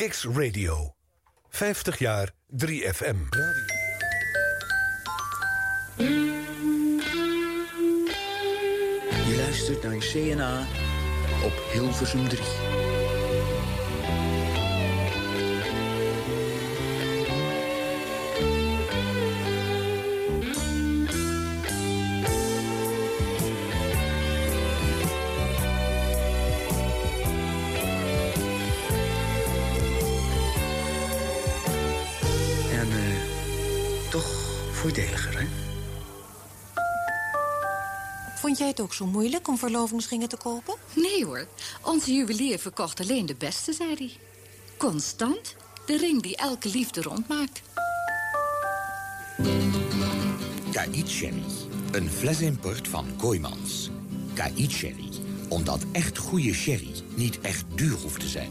Kicks Radio. 50 jaar 3FM. Je luistert naar CNA op Hilversum 3. Het ook zo moeilijk om verlovingsringen te kopen? Nee hoor, onze juwelier verkocht alleen de beste, zei hij. Constant, de ring die elke liefde rondmaakt. KI Sherry. Een flesimport van Kooimans. KI Sherry. Omdat echt goede sherry niet echt duur hoeft te zijn.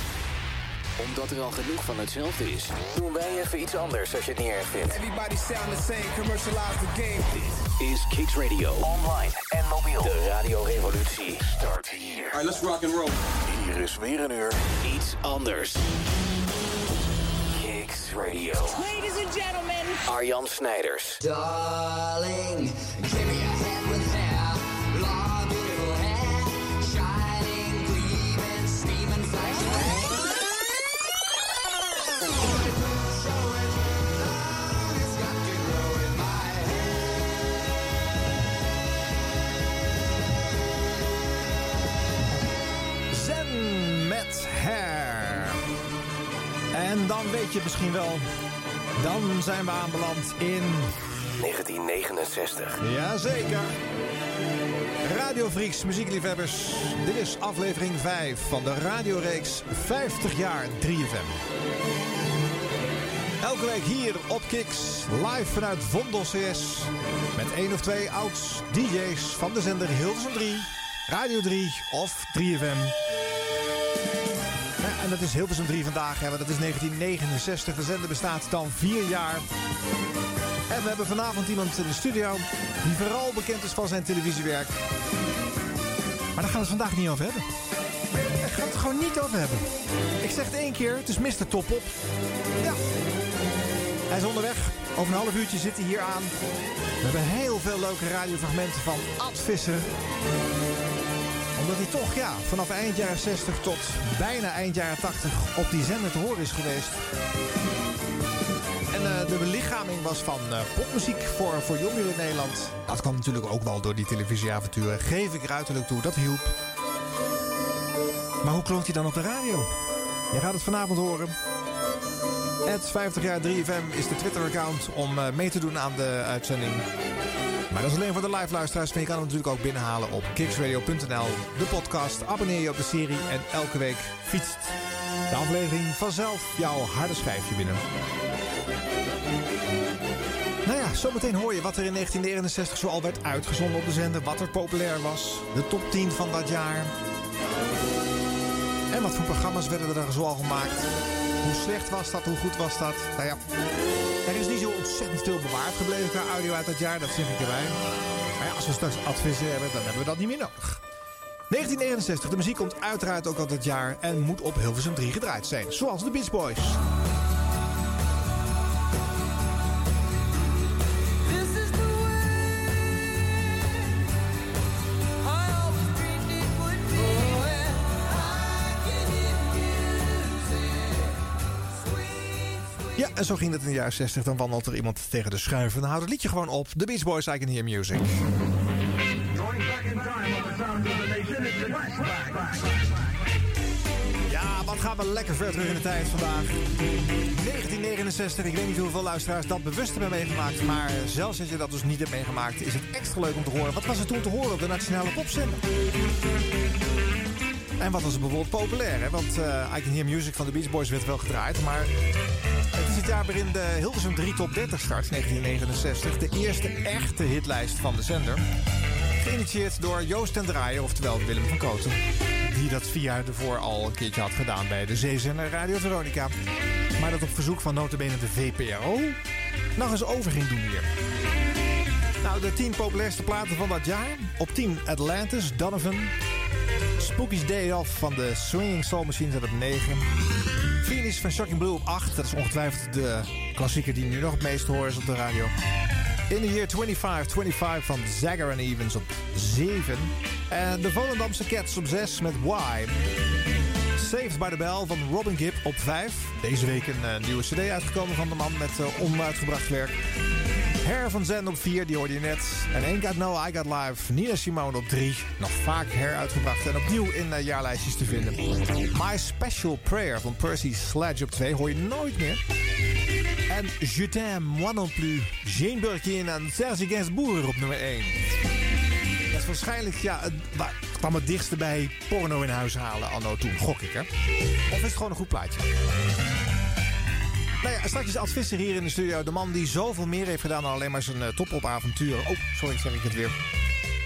omdat er al genoeg van hetzelfde is, doen wij even iets anders als je het niet erg vindt. Everybody sound the same, commercialize the game. Dit is Kicks Radio. Online en mobiel. De radiorevolutie start hier. Alright, let's rock and roll. Hier is weer een uur iets anders. Kicks Radio. Ladies and gentlemen. Arjan Snijders. Darling, give me En dan weet je het misschien wel. Dan zijn we aanbeland in... 1969. Jazeker. Radio Freaks, muziekliefhebbers. Dit is aflevering 5 van de radioreeks 50 jaar 3FM. Elke week hier op Kix, live vanuit Vondel CS. Met één of twee ouds DJ's van de zender Hilversum 3, Radio 3 of 3FM. Dat is Hilversum 3 vandaag, hè, want dat is 1969. De zender bestaat dan vier jaar. En we hebben vanavond iemand in de studio die vooral bekend is van zijn televisiewerk. Maar daar gaan we het vandaag niet over hebben. Daar gaan we het gewoon niet over hebben. Ik zeg het één keer, het is Mr. Topop. Ja. Hij is onderweg. Over een half uurtje zit hij hier aan. We hebben heel veel leuke radiofragmenten van Ad Visser. Omdat hij toch, ja, vanaf eind jaren 60 tot bijna eind jaren 80 op die zender te horen is geweest. En uh, de belichaming was van uh, popmuziek voor, voor jongeren in Nederland. Dat kwam natuurlijk ook wel door die televisieavonturen. Geef ik er uiterlijk toe, dat hielp. Maar hoe klonk hij dan op de radio? Je gaat het vanavond horen. Het 50 jaar 3FM is de Twitter-account om uh, mee te doen aan de uitzending. Maar dat is alleen voor de live luisteraars. Maar je kan hem natuurlijk ook binnenhalen op kicksradio.nl. De podcast, abonneer je op de serie en elke week fietst de aflevering vanzelf jouw harde schijfje binnen. Nou ja, zometeen hoor je wat er in 1969 zoal werd uitgezonden op de zender. Wat er populair was. De top 10 van dat jaar. En wat voor programma's werden er zoal gemaakt. Hoe slecht was dat? Hoe goed was dat? Nou ja, er is niet zo ontzettend veel bewaard gebleven qua audio uit dat jaar. Dat zeg ik erbij. Maar ja, als we straks advissen hebben, dan hebben we dat niet meer nodig. 1969, de muziek komt uiteraard ook al dat jaar en moet op Hilversum 3 gedraaid zijn. Zoals de Beach Boys. En zo ging het in de jaren 60. Dan wandelt er iemand tegen de schuif. En dan houdt het liedje gewoon op. The Beach Boys, I Can Hear Music. Ja, wat gaan we lekker ver terug in de tijd vandaag. 1969, ik weet niet hoeveel luisteraars dat bewust hebben meegemaakt. Maar zelfs als je dat dus niet hebt meegemaakt, is het extra leuk om te horen. Wat was er toen te horen op de Nationale Popzender? En wat was er bijvoorbeeld populair, hè? Want eh, I Can Hear Music van de Beach Boys werd wel gedraaid, maar... Het is het jaar waarin de Hilversum 3 Top 30 start, 1969. De eerste echte hitlijst van de zender. Geïnitieerd door Joost en Draaier, oftewel Willem van Kooten. Die dat vier jaar ervoor al een keertje had gedaan bij de zeezender Radio Veronica. Maar dat op verzoek van notabene de VPRO nog eens over ging doen hier. Nou, de 10 populairste platen van dat jaar. Op 10 Atlantis, Donovan. Spooky's Day Off van de Swinging Soul Machines op 9. Phoenix van Shocking Blue op 8. Dat is ongetwijfeld de klassieker die nu nog het meest horen is op de radio. In the Year 2525 van Zagger and Evans op 7. En de Volendamse Cats op 6 met Why. Saved by the Bell van Robin Gibb op 5. Deze week een eh, nieuwe cd uitgekomen van de man met eh, onuitgebracht werk. Hair van Zen op 4, die hoorde je net. En Ain't Got No, I Got Live. Nina Simone op 3. Nog vaak Hair uitgebracht en opnieuw in eh, jaarlijstjes te vinden. My Special Prayer van Percy Sledge op 2 hoor je nooit meer. En Je t'aime, moi non plus. Jane Birkin en Serge Gainsbourg op nummer 1. Dat is waarschijnlijk, ja, het, waar- kwam het dichtste bij porno in huis halen anno toen, gok ik hè. Of is het gewoon een goed plaatje? Nou ja, straks Ad Visser hier in de studio. De man die zoveel meer heeft gedaan dan alleen maar zijn uh, topopavonturen. Oh, sorry, zeg ik het weer.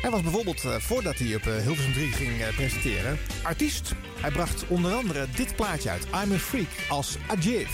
Hij was bijvoorbeeld, eh, voordat hij op eh, Hilversum 3 ging eh, presenteren, artiest. Hij bracht onder andere dit plaatje uit, I'm a Freak, als Ajif.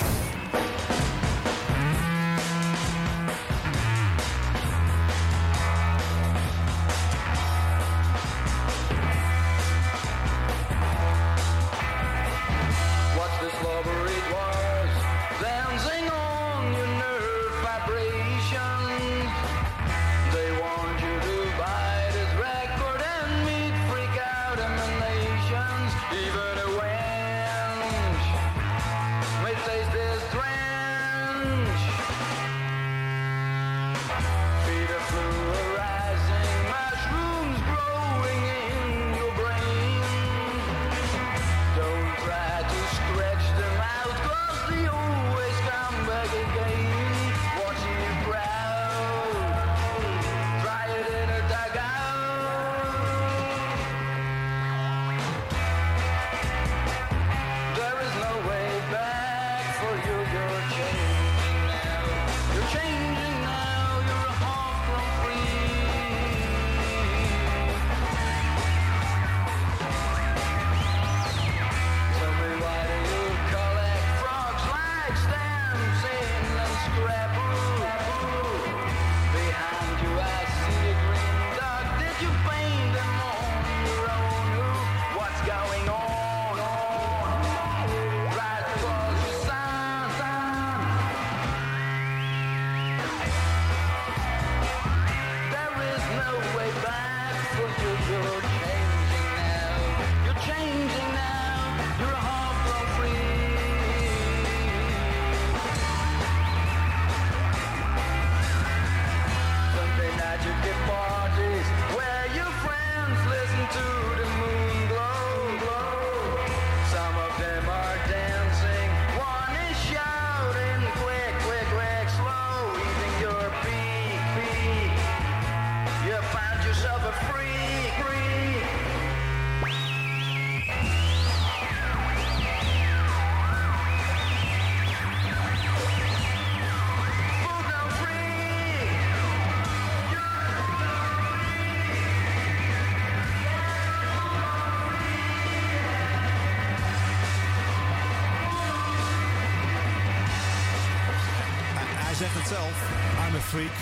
Zelf, I'm a freak.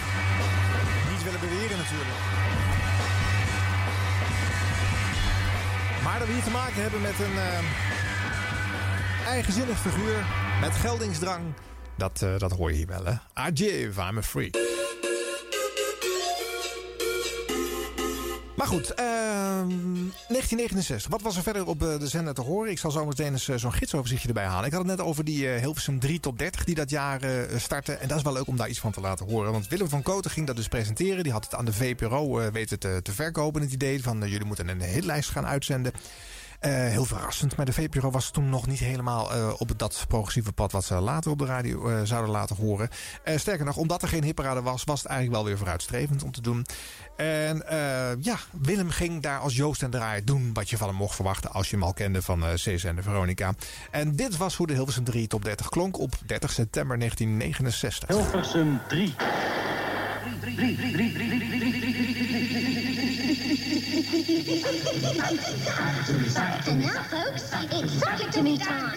Niet willen beweren natuurlijk. Maar dat we hier te maken hebben met een eh, eigenzinnig figuur met geldingsdrang. Dat, eh, dat hoor je hier wel, hè? Ajiv, I'm a freak. Maar goed, ehm, 1969. Wat was er verder op eh, de zender te horen? Ik zal zo meteen eens eh, zo'n gidsoverzichtje erbij halen. Ik had het net over die eh, Hilversum 3 top 30 die dat jaar starten. En dat is wel leuk om daar iets van te laten horen. Want Willem van Koten ging dat dus presenteren. Die had het aan de VPRO weten te, te verkopen, het idee van jullie moeten een hitlijst gaan uitzenden. Heel verrassend, maar de VPRO was toen nog niet helemaal op dat progressieve pad... wat ze later op de radio zouden laten horen. Sterker nog, omdat er geen hitparade was... was het eigenlijk wel weer vooruitstrevend om te doen. En eh, ja, Willem ging daar als Joost en Draaier doen... wat je van hem mocht verwachten als je hem al kende van uh, Cesar en de Veronica. En dit was hoe de Hilversum 3 top 30 klonk op 30 september 1969. Hilversum 3. And now, folks, it's Suck to Me time.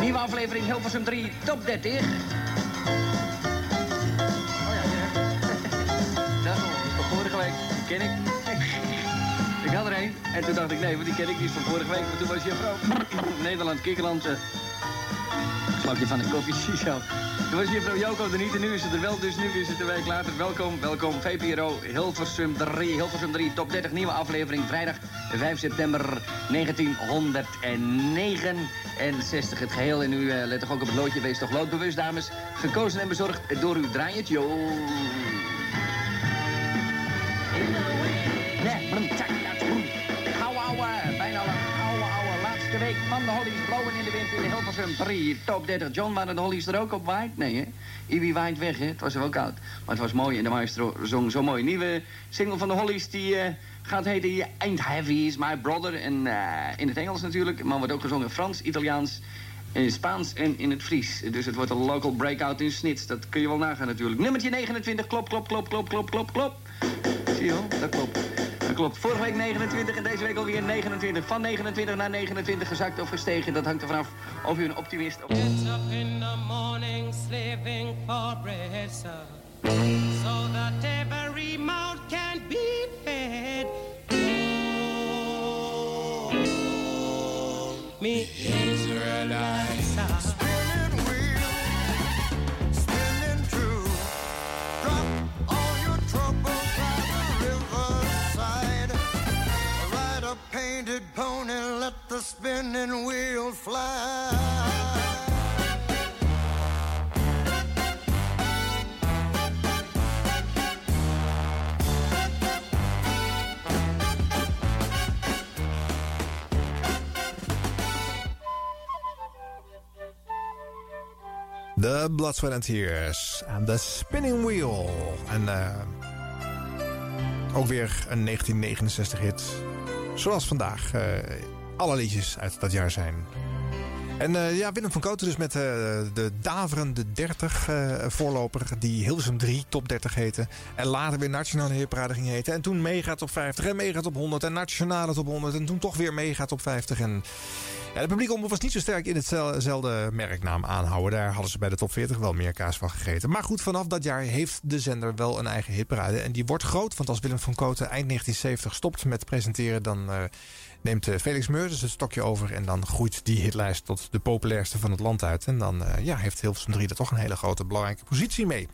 Nieuwe aflevering Hilversum 3, top 30. Ken ik. Ik had er een en toen dacht ik, nee, want die ken ik niet van vorige week. Maar toen was je vrouw. Nederland, Kikkerland. Uh, slapje van de koffie, zo. Toen was juffrouw Joko er niet en nu is het er wel, dus nu is het een week later. Welkom, welkom, VPRO Hilversum 3, Hilversum 3, top 30, nieuwe aflevering, vrijdag 5 september 1969. Het geheel, en u uh, let toch ook op het loodje, wees toch loodbewust, dames. Gekozen en bezorgd door uw draaiend, Jo. Van de Hollies blowen in de wind in de Hilversum 3. Top 30. John, waren de Hollies er ook op waait? Nee, hè? Ibi waait weg, hè? Het was er wel koud. Maar het was mooi en de maestro zong zo mooi. Nieuwe single van de Hollies die uh, gaat heten Ain't Heavy Is My Brother. En uh, in het Engels natuurlijk, maar wordt ook gezongen Frans, Italiaans... In Spaans en in het Fries. Dus het wordt een local breakout in snits. Dat kun je wel nagaan natuurlijk. Nummertje 29, klop, klop, klop, klop, klop, klop, klop. Zie je wel? Dat klopt. Klopt. Vorige week 29 en deze week alweer 29. Van 29 naar 29 gezakt of gestegen. Dat hangt ervan af of u een optimist... Of... Get up in the morning slaving for. So can be fed. Me Israelites, the spinning wheel fly. The Blood, Sweat and Tears en The Spinning Wheel. En uh, ook weer een 1969 hit. Zoals vandaag uh, alle liedjes uit dat jaar zijn. En uh, ja, Willem van Kooten dus met uh, de daverende 30 uh, voorloper... die Hilversum 3 top 30 heette. En later weer Nationale Heerparade ging heten. En toen Mega top 50 en Mega top 100 en Nationale top 100. En toen toch weer Mega top 50 en... Ja, de publieke omroep was niet zo sterk in hetzelfde merknaam aanhouden. Daar hadden ze bij de top 40 wel meer kaas van gegeten. Maar goed, vanaf dat jaar heeft de zender wel een eigen hitparade. En die wordt groot, want als Willem van Kooten eind 1970 stopt met presenteren... dan neemt Felix Meur dus het stokje over... en dan groeit die hitlijst tot de populairste van het land uit. En dan uh, ja, heeft Hilversum 3 er toch een hele grote belangrijke positie mee.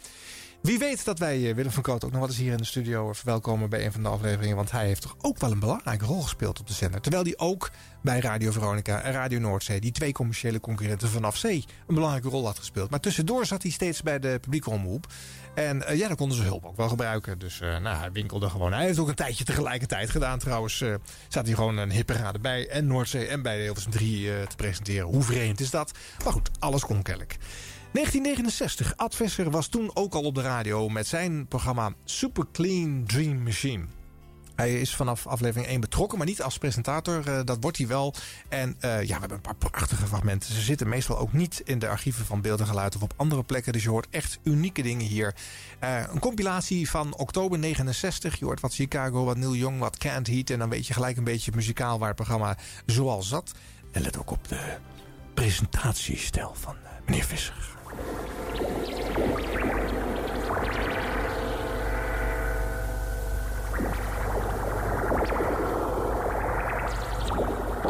Wie weet dat wij Willem van Koot ook nog wat eens hier in de studio verwelkomen bij een van de afleveringen. Want hij heeft toch ook wel een belangrijke rol gespeeld op de zender. Terwijl hij ook bij Radio Veronica en Radio Noordzee, die twee commerciële concurrenten vanaf zee, een belangrijke rol had gespeeld. Maar tussendoor zat hij steeds bij de publieke omroep. En uh, ja, daar konden ze hulp ook wel gebruiken. Dus uh, nou, hij winkelde gewoon. Hij heeft ook een tijdje tegelijkertijd gedaan trouwens. Zat hij gewoon een hipperade bij en Noordzee en bij de Hilversum 3 te presenteren. Hoe vreemd is dat? Maar goed, alles kon kennelijk. 1969. Ad Visser was toen ook al op de radio met zijn programma Super Clean Dream Machine. Hij is vanaf aflevering 1 betrokken, maar niet als presentator. Uh, dat wordt hij wel. En uh, ja, we hebben een paar prachtige fragmenten. Ze zitten meestal ook niet in de archieven van Beeld en Geluid of op andere plekken. Dus je hoort echt unieke dingen hier. Uh, een compilatie van oktober 69. Je hoort wat Chicago, wat Neil Young, wat Can't Heat. En dan weet je gelijk een beetje muzikaal waar het programma zoal zat. En let ook op de presentatiestijl van meneer Visser.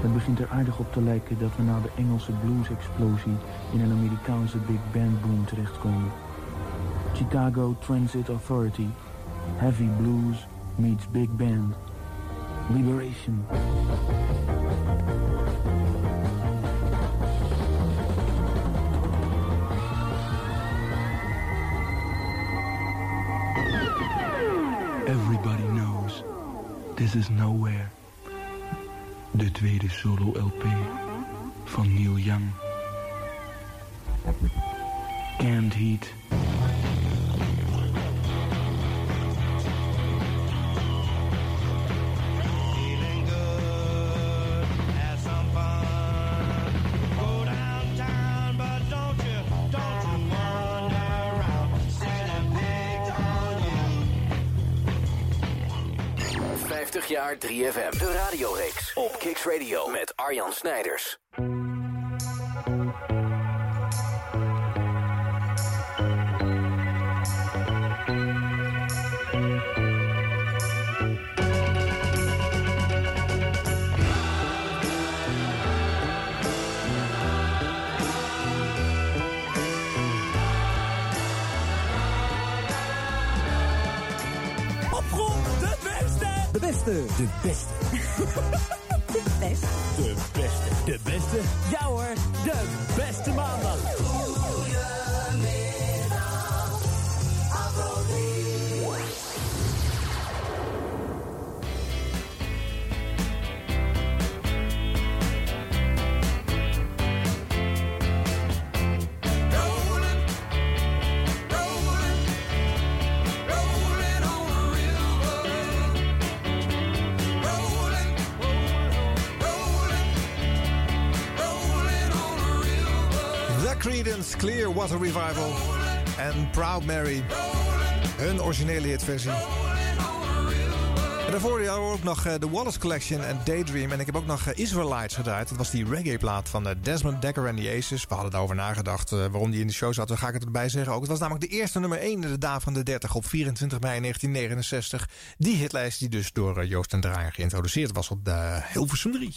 Het begint er aardig op te lijken dat we na de Engelse blues-explosie in een Amerikaanse big band boom terechtkomen. Chicago Transit Authority. Heavy blues meets big band. Liberation. Everybody knows this is nowhere. De tweede solo LP van Neil Young. Canned Heat. 3FM. De radioreeks op Kicks Radio met Arjan Snijders. Beste. De beste. de beste. De beste. De beste. Ja hoor, de beste maandag. Creedence Clearwater Revival en Proud Mary. Hun originele hitversie. En daarvoor hadden we ook nog eh, The Wallace Collection en Daydream. En ik heb ook nog eh, Israelites gedraaid. Dat was die reggae-plaat van eh, Desmond Dekker en the Aces. We hadden daarover nagedacht eh, waarom die in de show zat. Dan ga ik het erbij zeggen ook. Het was namelijk de eerste nummer 1 in de dag van de 30 op 24 mei 1969. Die hitlijst die dus door eh, Joost en Draaier geïntroduceerd was op de Hilversum 3.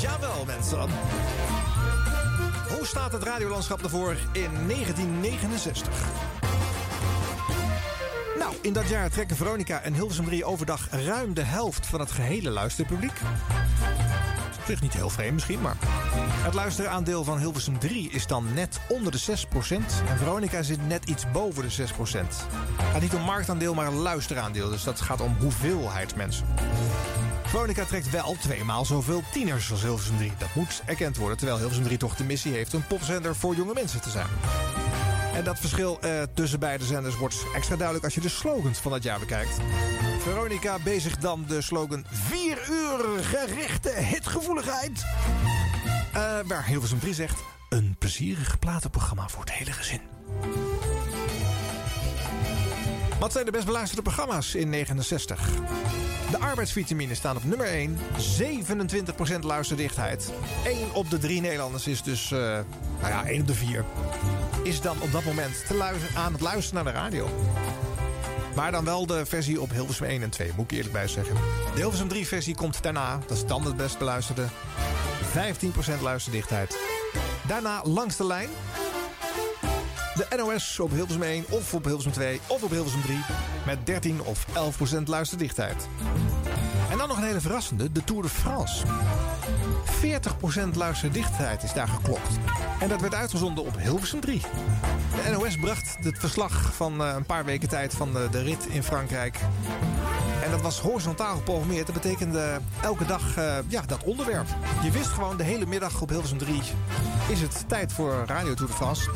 Jawel, mensen. Hoe staat het radiolandschap ervoor in 1969? Nou, in dat jaar trekken Veronica en Hilversum 3 overdag ruim de helft van het gehele luisterpubliek. Is op niet heel vreemd misschien, maar... Het luisteraandeel van Hilversum 3 is dan net onder de 6%. En Veronica zit net iets boven de 6%. Het gaat niet om marktaandeel, maar een luisteraandeel. Dus dat gaat om hoeveelheid mensen. Veronica trekt wel tweemaal zoveel tieners als Hilversum 3. Dat moet erkend worden, terwijl Hilversum 3 toch de missie heeft... een popzender voor jonge mensen te zijn. En dat verschil eh, tussen beide zenders wordt extra duidelijk als je de slogans van het jaar bekijkt. Veronica bezigt dan de slogan 4 uur gerichte hitgevoeligheid. Eh, waar Hilversum 3 zegt... een plezierig platenprogramma voor het hele gezin. Wat zijn de best beluisterde programma's in 69? De arbeidsvitamine staan op nummer 1. 27% luisterdichtheid. 1 op de 3 Nederlanders is dus... eh, nou ja, 1 op de 4. Is dan op dat moment te luisteren, aan het luisteren naar de radio. Maar dan wel de versie op Hilversum 1 en 2, moet ik eerlijk bij zeggen. De Hilversum 3 versie komt daarna. Dat is dan het best beluisterde. 15% luisterdichtheid. Daarna langs de lijn. De NOS op Hilversum 1 of op Hilversum 2 of op Hilversum 3 met 13 of 11% luisterdichtheid. En dan nog een hele verrassende, de Tour de France. 40% luisterdichtheid is daar geklokt. En dat werd uitgezonden op Hilversum 3. De NOS bracht het verslag van eh, een paar weken tijd van de, de rit in Frankrijk. En dat was horizontaal geprogrammeerd. Dat betekende elke dag eh, ja, dat onderwerp. Je wist gewoon de hele middag op Hilversum 3 is het tijd voor Radio Tour de France.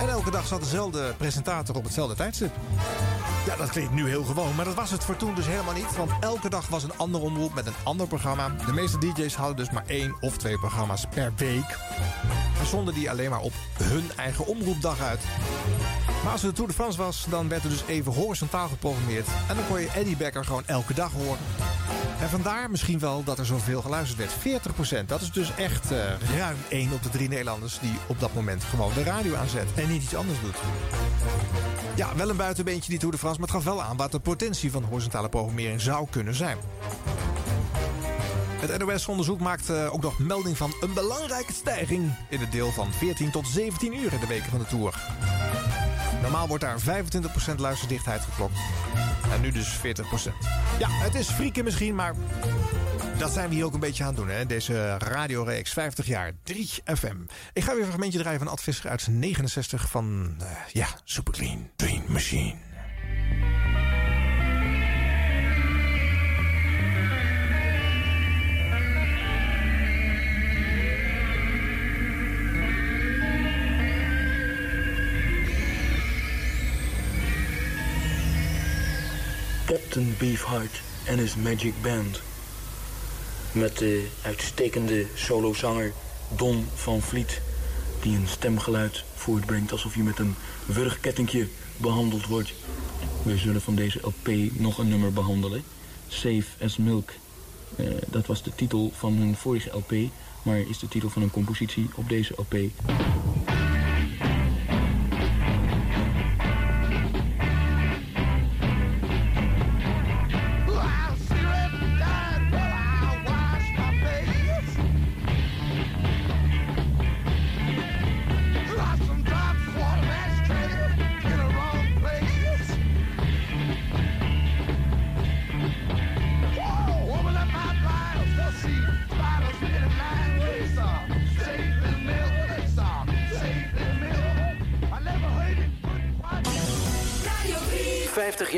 En elke dag zat dezelfde presentator op hetzelfde tijdstip. Ja, dat klinkt nu heel gewoon, maar dat was het voor toen dus helemaal niet. Want elke dag was een ander omroep met een ander programma. De meeste DJ's hadden dus maar één of twee programma's per week. En zonden die alleen maar op hun eigen omroepdag uit. Maar als het de Tour de France was, dan werd er dus even horizontaal geprogrammeerd. En dan kon je Eddie Becker gewoon elke dag horen. En vandaar misschien wel dat er zoveel geluisterd werd. 40%, dat is dus echt eh, ruim 1 op de 3 Nederlanders... die op dat moment gewoon de radio aanzet en niet iets anders doet. Ja, wel een buitenbeentje die Tour de France, maar het gaf wel aan... wat de potentie van horizontale programmering zou kunnen zijn. Het NOS-onderzoek maakt eh, ook nog melding van een belangrijke stijging... in het deel van 14 tot 17 uur in de weken van de Tour. Normaal wordt daar 25% luisterdichtheid geklokt. En nu dus 40%. Ja, het is frieken misschien, maar dat zijn we hier ook een beetje aan het doen, hè? Deze radioreeks 50 jaar 3FM. Ik ga weer een fragmentje draaien van Ad Visser uit 69 van, eh, ja, Superclean Dream Machine. Captain Beefheart en his Magic Band. Met de uitstekende solozanger Don van Vliet... die een stemgeluid voortbrengt alsof je met een wurgkettingje behandeld wordt. We zullen van deze LP nog een nummer behandelen. Safe as Milk. Eh, dat was de titel van hun vorige LP... maar is de titel van een compositie op deze LP.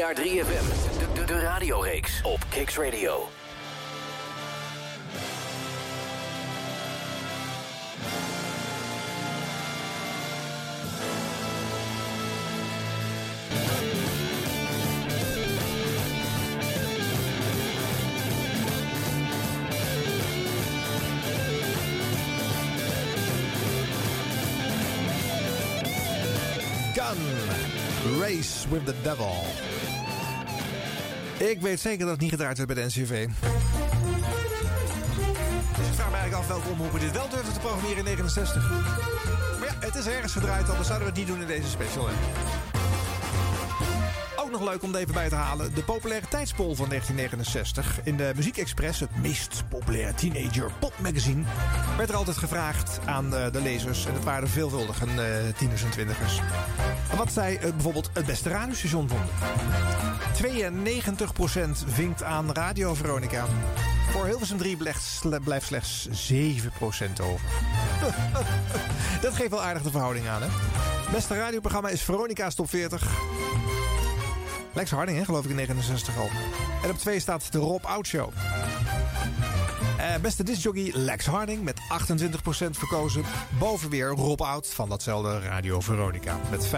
Jaar 3FM. De, de, de radioreeks op Kicks Radio. Gun. Race with the Devil. Ik weet zeker dat het niet gedraaid werd bij de NCV. Dus ik vraag me eigenlijk af welke omroepen dit wel durfden te programmeren in 69. Maar ja, het is ergens gedraaid, anders zouden we het niet doen in deze special. Ook nog leuk om er even bij te halen. De populariteitspol van 1969. In de Muziek Express, het meest populaire teenager popmagazine... werd er altijd gevraagd aan eh, de lezers. En het waren veelvuldig, een eh, tieners en twintigers. Wat zij eh, bijvoorbeeld het beste radiostation vonden. 92% vinkt aan Radio Veronica. Voor Hilversum 3 blijft, sle- blijft slechts 7% over. Dat geeft wel aardig de verhouding aan, hè? Beste radioprogramma is Veronica's Top 40. Lex Harding, hè, geloof ik in 69 al. En op 2 staat de Rob Out Show. Eh, beste discjockey Lex Harding met 28% verkozen. Boven weer Rob Out van datzelfde Radio Veronica met 15%.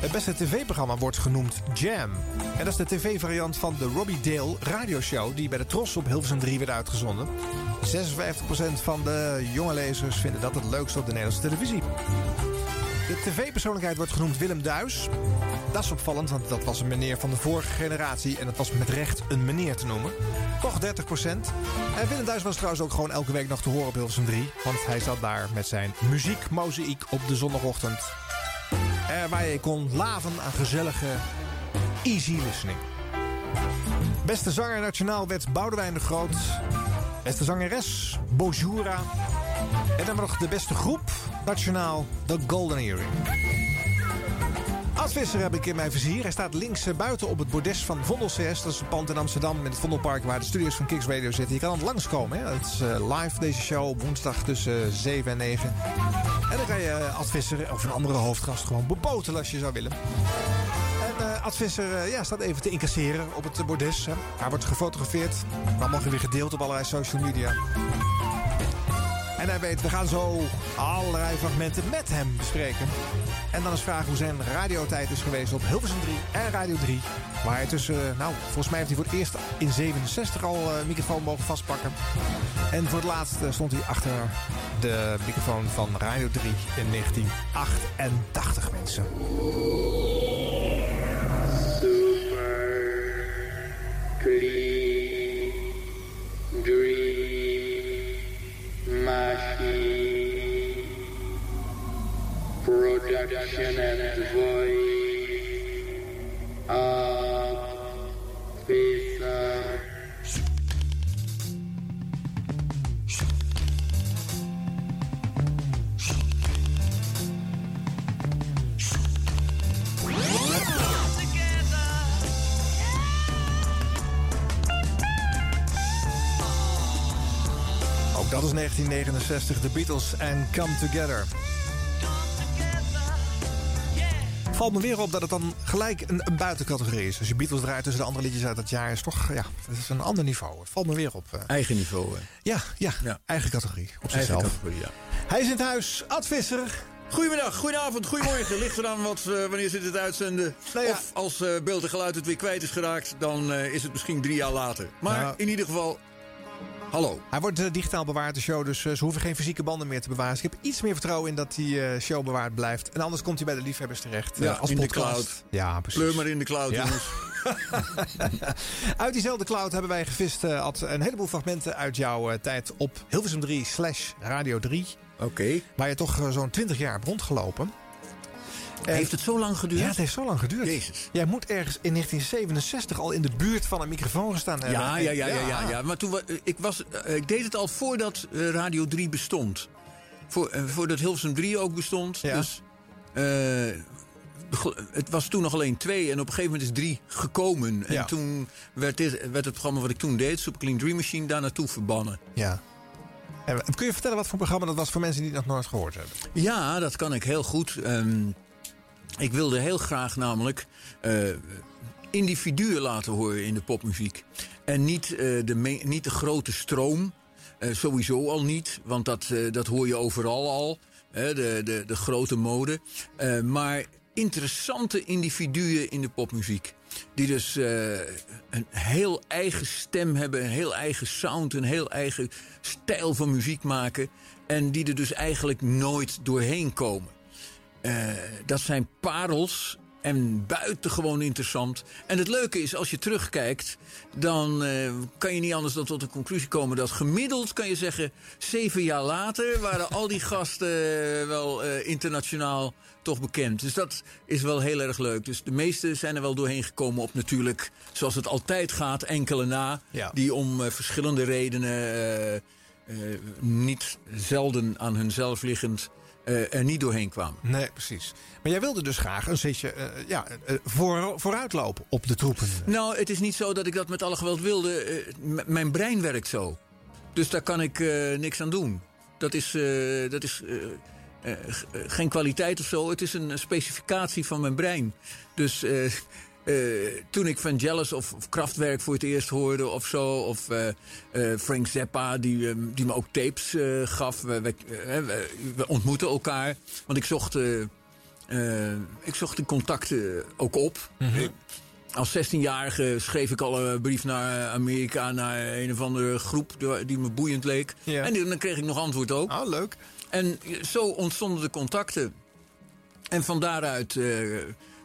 Het beste tv-programma wordt genoemd Jam. En dat is de tv-variant van de Robbie Dale radioshow... die bij de Tros op Hilversum 3 werd uitgezonden. 56% van de jonge lezers vinden dat het leukste op de Nederlandse televisie. De tv-persoonlijkheid wordt genoemd Willem Duis. Dat is opvallend, want dat was een meneer van de vorige generatie... en het was met recht een meneer te noemen. Toch 30% En Willem Duis was trouwens ook gewoon elke week nog te horen op Hilversum 3... want hij zat daar met zijn muziekmozaïek op de zondagochtend... Eh, waar je kon laven aan gezellige easy listening. Beste zanger nationaal werd Boudewijn de Groot. Beste zangeres, Bojura. En dan nog de beste groep nationaal, The Golden Earring. Ad Visser heb ik in mijn vizier. Hij staat links eh, buiten op het bordes van Vondel CS. Dat is een pand in Amsterdam in het Vondelpark waar de studios van Kicks Radio zitten. Je kan het langskomen. Hè? Het is eh, live deze show op woensdag tussen 7 en 9. En dan kan je eh, Ad Visser of een andere hoofdgast gewoon bepotelen als je zou willen. En eh Ad Visser eh, ja, staat even te incasseren op het eh, bordes. Hè. Hij wordt gefotografeerd. Mag hij weer gedeeld op allerlei social media. En hij weet, we gaan zo allerlei fragmenten met hem bespreken. En dan is vraag hoe zijn radiotijd is geweest op Hilversum 3 en Radio 3. Waar hij tussen, nou, volgens mij heeft hij voor het eerst in 67 al eh, een microfoon mogen vastpakken. En voor het laatst eh, stond hij achter de microfoon van Radio 3 in 1988, mensen. Clean production and voice of Dat is 1969, The Beatles en Come Together. Valt me weer op dat het dan gelijk een, een buitencategorie is. Als je Beatles draait tussen de andere liedjes uit dat jaar... is toch ja, het is een ander niveau. Het valt me weer op. eh. Eigen niveau, hè? Ja, ja, eigen categorie. Op Eigen zichzelf. categorie, ja. Hij is in het huis, Ad Visser. Goedemiddag, goedenavond, goedemorgen. Ligt eraan wat, eh, wanneer zit het uitzenden. Nou ja. Of als eh, beeld en geluid het weer kwijt is geraakt... dan eh, is het misschien drie jaar later. Maar Nou. in ieder geval, hallo. Hij wordt eh, digitaal bewaard, de show, dus eh, ze hoeven geen fysieke banden meer te bewaren. Dus ik heb iets meer vertrouwen in dat die eh, show bewaard blijft. En anders komt hij bij de liefhebbers terecht. Ja, als in de cloud. Ja, precies. Pleur maar in de cloud, Ja. jongens. Uit diezelfde cloud hebben wij gevist, Ad, een heleboel fragmenten uit jouw tijd op Hilversum 3 slash Radio 3. Oké. Waar je toch zo'n 20 jaar hebt rondgelopen. Heeft het zo lang geduurd? Ja, het heeft zo lang geduurd. Jezus. Jij moet ergens in 1967 al in de buurt van een microfoon gestaan hebben. Ja, ja, ja, ja, ja, ja. Maar toen, wa- ik, was, eh, ik deed het al voordat eh, Radio 3 bestond. Voor, eh, voordat Hilversum 3 ook bestond. Ja. Dus eh, het was toen nog alleen twee. En op een gegeven moment is drie gekomen. En toen werd, dit, werd het programma wat ik toen deed, Super Clean Dream Machine, daar naartoe verbannen. Ja. En kun je vertellen wat voor programma dat was voor mensen die nog nooit gehoord hebben? Ja, dat kan ik heel goed. Ehm, ik wilde heel graag namelijk eh, individuen laten horen in de popmuziek. En niet, eh, de, niet de grote stroom. Eh, sowieso al niet, want dat, dat hoor je overal al. Hè, de, de, de grote mode. Maar interessante individuen in de popmuziek. Die dus een heel eigen stem hebben, een heel eigen sound, een heel eigen stijl van muziek maken. En die er dus eigenlijk nooit doorheen komen. Eh, dat zijn parels en buitengewoon interessant. En het leuke is, als je terugkijkt, dan eh, kan je niet anders dan tot de conclusie komen dat gemiddeld, kan je zeggen, zeven jaar later waren al die gasten eh, wel internationaal toch bekend. Dus dat is wel heel erg leuk. Dus de meeste zijn er wel doorheen gekomen op natuurlijk, zoals het altijd gaat, enkele na, Ja. die om verschillende redenen niet zelden aan hunzelf liggend eh, er niet doorheen kwamen. Nee, precies. Maar jij wilde dus graag een zetje eh, ja, eh, voor, vooruitlopen op de troepen. Nou, het is niet zo dat ik dat met alle geweld wilde. Mijn brein werkt zo. Dus daar kan ik niks aan doen. Dat is, dat is geen kwaliteit of zo. Het is een specificatie van mijn brein. Dus eh, toen ik Vangelis of, of Kraftwerk voor het eerst hoorde of zo... of eh, eh, Frank Zappa, die, eh, die me ook tapes gaf. We, we, ontmoetten elkaar. Want ik zocht... ik zocht die contacten ook op. Ik- als 16-jarige schreef ik al een brief naar Amerika, naar een of andere groep die- me boeiend leek. En die- dan kreeg ik nog antwoord ook. Ah, leuk. En zo ontstonden de contacten. En van daaruit,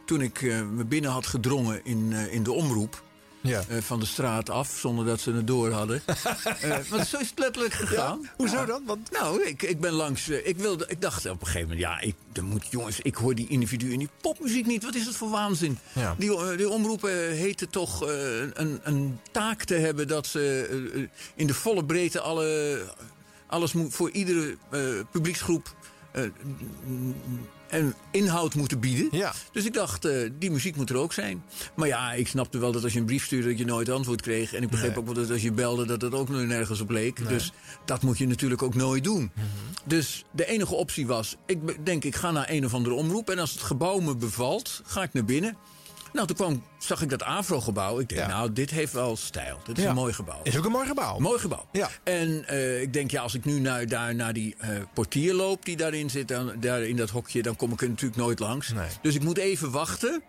toen ik eh, me binnen had gedrongen in, eh, in de omroep. Ja. eh, van de straat af, zonder dat ze het door hadden. Want zo is het letterlijk gegaan. Hoezo Ja. dan? Want... Nou, ik, ik ben langs. ik, wilde, ik dacht op een gegeven moment, ja, ik, er moet, jongens, ik hoor die individuen in die popmuziek niet. Wat is dat voor waanzin? Ja. Die, die omroepen heten toch een, een taak te hebben dat ze in de volle breedte alle, alles moet voor iedere publieksgroep. En inhoud moeten bieden. Ja. Dus ik dacht, eh, die muziek moet er ook zijn. Maar ja, ik snapte wel dat als je een brief stuurde... dat je nooit antwoord kreeg. En ik begreep Nee. ook wel dat als je belde... dat het ook nergens op leek. Dus dat moet je natuurlijk ook nooit doen. Mhm. Dus de enige optie was... ik denk, ik ga naar een of andere omroep... en als het gebouw me bevalt, ga ik naar binnen. Nou, toen kwam, zag ik dat Afro-gebouw. Ik denk, Ja. nou, dit heeft wel stijl. Dit is Ja. een mooi gebouw. Is ook een mooi gebouw. Mooi gebouw. Ja. En eh, ik denk, ja, als ik nu naar, daar naar die eh, portier loop die daarin zit, dan, daar in dat hokje, dan kom ik er natuurlijk nooit langs. Nee. Dus ik moet even wachten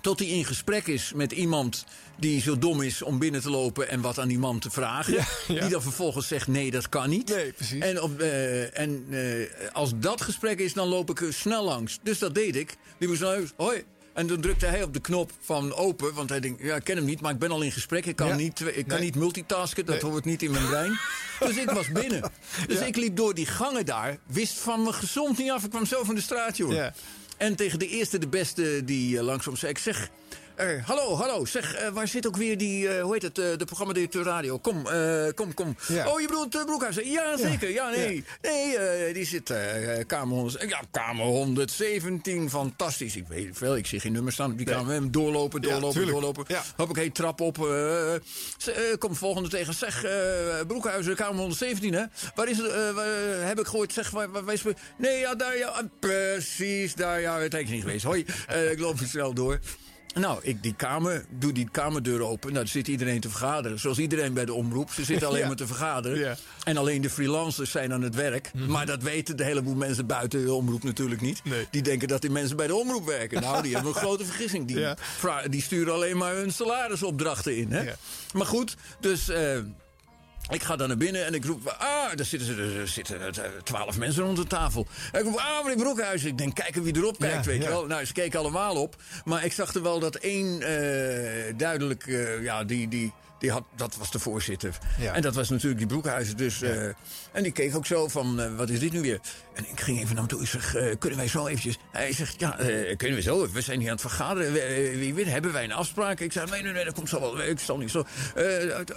tot hij in gesprek is met iemand die zo dom is om binnen te lopen en wat aan die man te vragen. Ja, ja. Die dan vervolgens zegt, nee, dat kan niet. Nee, precies. En, op, eh, en als dat gesprek is, dan loop ik er snel langs. Dus dat deed ik. Die moest huis, hoi. En toen drukte hij op de knop van open. Want hij denkt, ja, ik ken hem niet, maar ik ben al in gesprek. Ik kan, Ja. niet, ik kan Nee. niet multitasken, dat Nee. hoort niet in mijn brein. Dus ik was binnen. Dus Ja. ik liep door die gangen daar. Wist van me gezond niet af. Ik kwam zo van de straat, joh. En tegen de eerste, de beste die eh, langzaam zei... Ik zeg, Eh, hallo, hallo. Zeg, eh, waar zit ook weer die, eh, hoe heet het, de programmadirecteur radio? Kom, kom, kom. Ja. Oh, je bedoelt Broekhuizen? Ja, zeker. Ja, nee. Nee, die zit kamer, 100, ja, kamer 117. Fantastisch. Ik weet veel, ik zie geen nummer staan op die kamer. We hebben Doorlopen, Ja, doorlopen, doorlopen. Ja. Hoppakee, trap op. kom volgende tegen. Zeg, Broekhuizen, kamer 117, hè? Waar is het? heb ik gehoord? Zeg, waar, waar, waar is- Nee, ja, daar, ja. Precies, daar, ja. Het is niet geweest. Hoi, ik loop er snel door. Nou, ik die kamer, doe die kamerdeur open. Nou, dan zit iedereen te vergaderen. Zoals iedereen bij de omroep. Ze zitten alleen Ja. maar te vergaderen. Ja. En alleen de freelancers zijn aan het werk. Maar dat weten de heleboel mensen buiten de omroep natuurlijk niet. Nee. Die denken dat die mensen bij de omroep werken. Nou, die hebben een grote vergissing. Die, Ja. die sturen alleen maar hun salarisopdrachten in. Hè? Maar goed, dus... eh, ik ga daar naar binnen en ik roep, ah, daar zitten, er zitten eh, twaalf mensen rond de tafel. En ik roep, ah, meneer Broekhuis. Ik denk, kijken wie erop kijkt, Ja, weet ja. je wel. Nou, ze keken allemaal op. Maar ik zag er wel dat één eh, duidelijk, eh, ja, die, die, die had, dat was de voorzitter. Ja. En dat was natuurlijk die Broekhuizen. Dus, eh, en die keek ook zo van, eh, wat is dit nu weer? En ik ging even naar hem toe. Ik zeg, eh, kunnen wij zo eventjes? Hij zegt, ja, kunnen we zo? We zijn hier aan het vergaderen. We, wie weet, hebben wij een afspraak? Ik zei, nee, nee, nee, dat komt zo wel. Ik zal niet zo.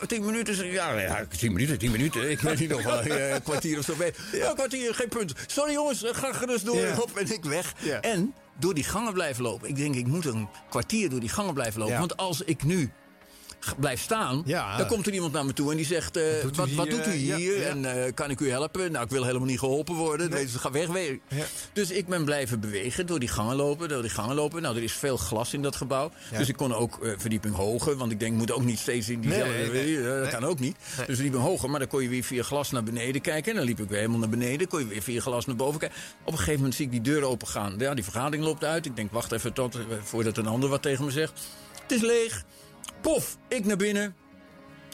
Tien minuten? Ja, ja, tien minuten, tien minuten. Ik weet niet nog wel een kwartier of zo. mee. Ja, een kwartier, geen punt. Sorry jongens, ga gerust door. Ja. En ik weg. En door die gangen blijven lopen. Ik denk, ik moet een kwartier door die gangen blijven lopen. Want als ik nu blijf staan, Ja. dan komt er iemand naar me toe en die zegt... eh, doet u wat, wat hier, doet u eh, ja, hier? ja. En eh, kan ik u helpen? Nou, ik wil helemaal niet geholpen worden. Nee. Ze ga weg, weg. Dus ik ben blijven bewegen, door die gangen lopen, door die gangen lopen. Nou, er is veel glas in dat gebouw. Dus ik kon ook eh, verdieping hoger. Want ik denk, ik moet ook niet steeds in diezelfde... Nee, nee, nee. eh, dat kan ook niet. Dus verdieping hoger. Maar dan kon je weer via glas naar beneden kijken. En dan liep ik weer helemaal naar beneden. kon je weer via glas naar boven kijken. Op een gegeven moment zie ik die deur open gaan. Ja, die vergadering loopt uit. Ik denk, wacht even tot, eh, voordat een ander wat tegen me zegt. Het is leeg. Pof, ik naar binnen.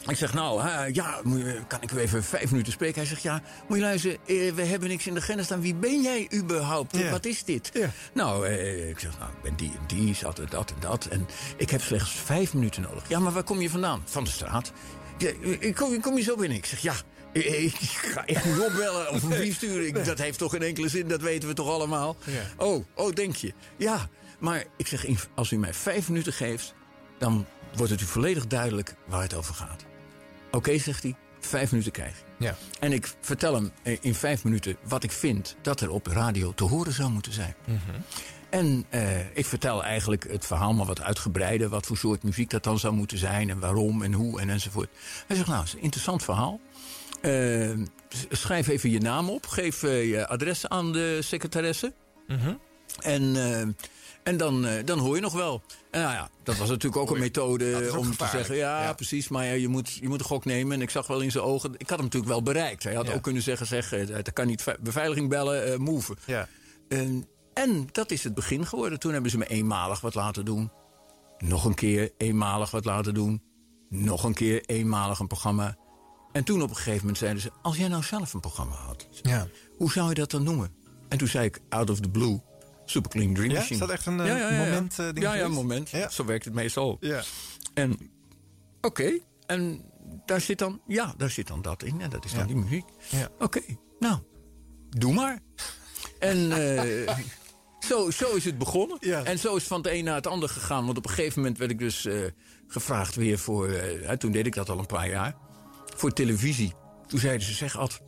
Ik zeg, nou, hè, ja, kan ik u even vijf minuten spreken? Hij zegt, ja, moet je luisteren, eh, we hebben niks in de agenda staan. Wie ben jij überhaupt? Ja. Wat is dit? Ja. Nou, eh, ik zeg, nou, ik ben die en die, zat er dat en dat. En ik heb slechts vijf minuten nodig. Ja, maar waar kom je vandaan? Van de straat. Ja, ik kom, kom je zo binnen. Ik zeg, ja, eh, ik ga echt niet opbellen of een brief sturen. Ik, Dat heeft toch geen enkele zin, dat weten we toch allemaal? Ja. Oh, oh, denk je? Ja, maar ik zeg, als u mij vijf minuten geeft... dan wordt het u volledig duidelijk waar het over gaat. Oké, zegt hij, vijf minuten krijg je. Ja. En ik vertel hem eh, in vijf minuten wat ik vind dat er op radio te horen zou moeten zijn. En eh, ik vertel eigenlijk het verhaal maar wat uitgebreider. Wat voor soort muziek dat dan zou moeten zijn. En waarom en hoe en enzovoort. Hij zegt, nou, is een interessant verhaal. Eh, schrijf even je naam op. Geef je adres aan de secretaresse. En, eh, en dan, eh, dan hoor je nog wel. En nou ja, dat was natuurlijk ook een methode dat ook om te zeggen... Ja, ja. precies, maar ja, je, moet, je moet een gok nemen. En ik zag wel in zijn ogen... Ik had hem natuurlijk wel bereikt. Hij had Ja. ook kunnen zeggen, zeg, eh, dat kan niet ve- beveiliging bellen, eh move. Ja. En, en dat is het begin geworden. Toen hebben ze me eenmalig wat laten doen. Nog een keer eenmalig wat laten doen. Nog een keer eenmalig een programma. En toen op een gegeven moment zeiden ze... als jij nou zelf een programma had, Ja. hoe zou je dat dan noemen? En toen zei ik, out of the blue, Super Clean Dream Ja? Machine. Is dat echt een, eh, moment, eh, ja, ja, moment. Ja. Zo werkt het meestal. Ja. En oké, en daar zit dan, ja, daar zit dan dat in. En dat is dan Ja. die muziek. Ja. Oké, nou, doe maar. En eh, zo, zo is het begonnen. Ja. En zo is het van het een naar het ander gegaan. Want op een gegeven moment werd ik dus eh, gevraagd weer voor... eh, hè, toen deed ik dat al een paar jaar. Voor televisie. Toen zeiden ze, zeg Ad,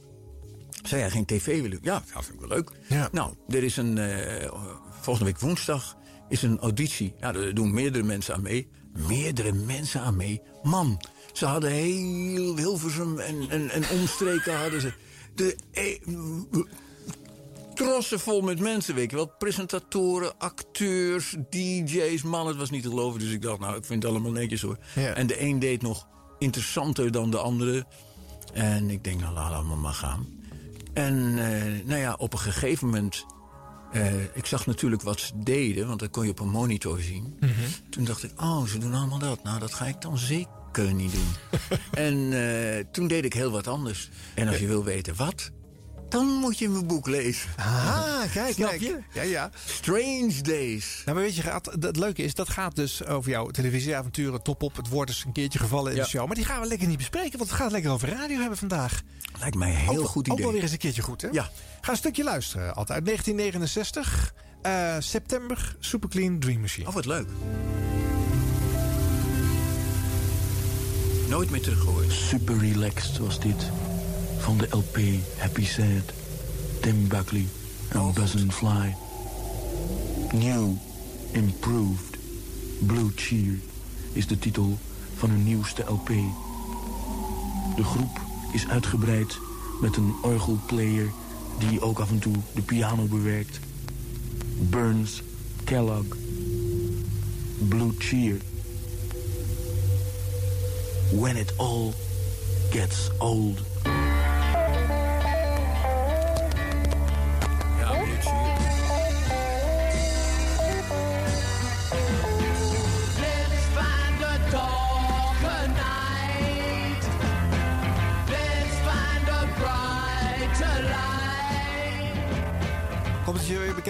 zou jij geen tv willen? Ja, dat vind ik wel leuk. Ja. Nou, er is een... eh, volgende week woensdag is een auditie. Ja, daar doen meerdere mensen aan mee. Meerdere mensen aan mee. Man, ze hadden heel Hilversum en, en, en omstreken hadden ze... De, eh, trossen vol met mensen, weet je wel. Presentatoren, acteurs, DJ's, man, het was niet te geloven. Dus ik dacht, nou, ik vind het allemaal netjes hoor. Ja. En de een deed nog interessanter dan de andere. En ik denk, nou, laat allemaal maar gaan. En eh, nou ja, op een gegeven moment... eh, ik zag natuurlijk wat ze deden, want dat kon je op een monitor zien. Toen dacht ik, oh, ze doen allemaal dat. Nou, dat ga ik dan zeker niet doen. en eh, toen deed ik heel wat anders. En als je wil weten wat, dan moet je mijn boek lezen. Ah, kijk, Snap kijk. je? Ja, ja. Strange Days. Nou, maar weet je, gaat, het leuke is, dat gaat dus over jouw televisieavonturen, top op. Het wordt eens een keertje gevallen in Ja. de show. Maar die gaan we lekker niet bespreken, want het gaat lekker over radio hebben vandaag. Lijkt mij een heel ook, goed Ook idee. wel weer eens een keertje goed, hè? Ja. Ga een stukje luisteren, altijd. 1969, eh, september, Superclean Dream Machine. Oh, wat leuk. Nooit meer teruggehoord. Super relaxed was dit. Van de LP Happy Sad, Tim Buckley en Buzz and Fly. New, Improved, Blue Cheer is de titel van hun nieuwste LP. De groep is uitgebreid met een orgelplayer die ook af en toe de piano bewerkt. Burns Kellogg. Blue Cheer. When it all gets old.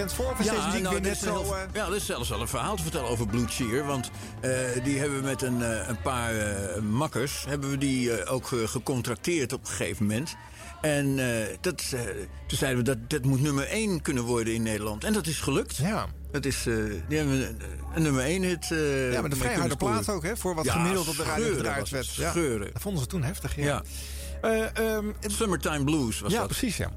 Voor? Deze muziek nou, weer dit net is zo... heel- eh, ja, er is zelfs wel een verhaal te vertellen over Blue Cheer. Want eh, die hebben we met een, eh, een paar makkers... hebben we die ook gecontracteerd op een gegeven moment. En dat, toen zeiden we dat dat moet nummer 1 kunnen worden in Nederland. En dat is gelukt. Ja. Dat is, die hebben een, nummer 1 hit ja, met een vrij harde plaat ook, hè? Voor wat Ja, gemiddeld op de radio gedraaid werd. Ja, scheuren. dat vonden ze toen heftig, ja. Ja. Eh, ehm, Summertime Blues was ja, dat. precies, ja.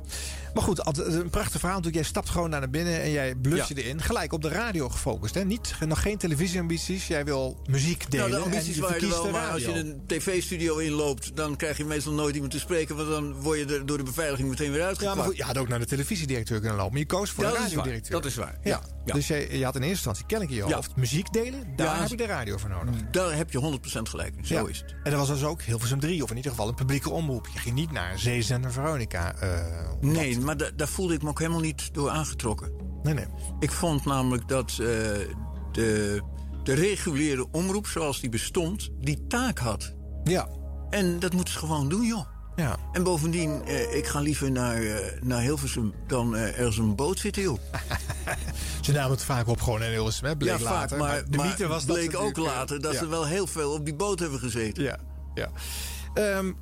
Maar goed, een prachtig verhaal. Jij stapt gewoon naar binnen en jij blust Ja. je erin. Gelijk op de radio gefocust, hè? Niet, nog geen televisieambities. Jij wil muziek delen. Nou, de ambities waren er wel, maar als je een tv-studio inloopt... dan krijg je meestal nooit iemand te spreken... want dan word je er door de beveiliging meteen weer Ja, uitgeklapt. maar goed, je had ook naar de directeur kunnen lopen. Maar je koos voor Ja, de radiodirecteur. Dat is waar. Ja. Ja. Ja. Dus je, je had in eerste instantie kennelijk in je Ja. hoofd muziek delen. Daar Ja, heb je de radio voor nodig. Daar heb je 100% gelijk in. Zo Ja. is het. En dat was dus ook Hilversum 3, of in ieder geval een publieke omroep. Je ging niet naar Zeezender Veronica. eh, Nee, maar da- daar voelde ik me ook helemaal niet door aangetrokken. nee, nee. Ik vond namelijk dat eh, de, de reguliere omroep zoals die bestond... die taak had. Ja. En dat moeten ze gewoon doen, joh. Ja. En bovendien, eh, ik ga liever naar, eh, naar Hilversum dan ergens een boot zitten, joh. Ze namen het vaak op gewoon in Hilversum, hè? Bleek ja, vaak, later. maar, de mythe was dat bleek ze ook later dat ja. ze wel heel veel op die boot hebben gezeten. Ja, ja. Ehm,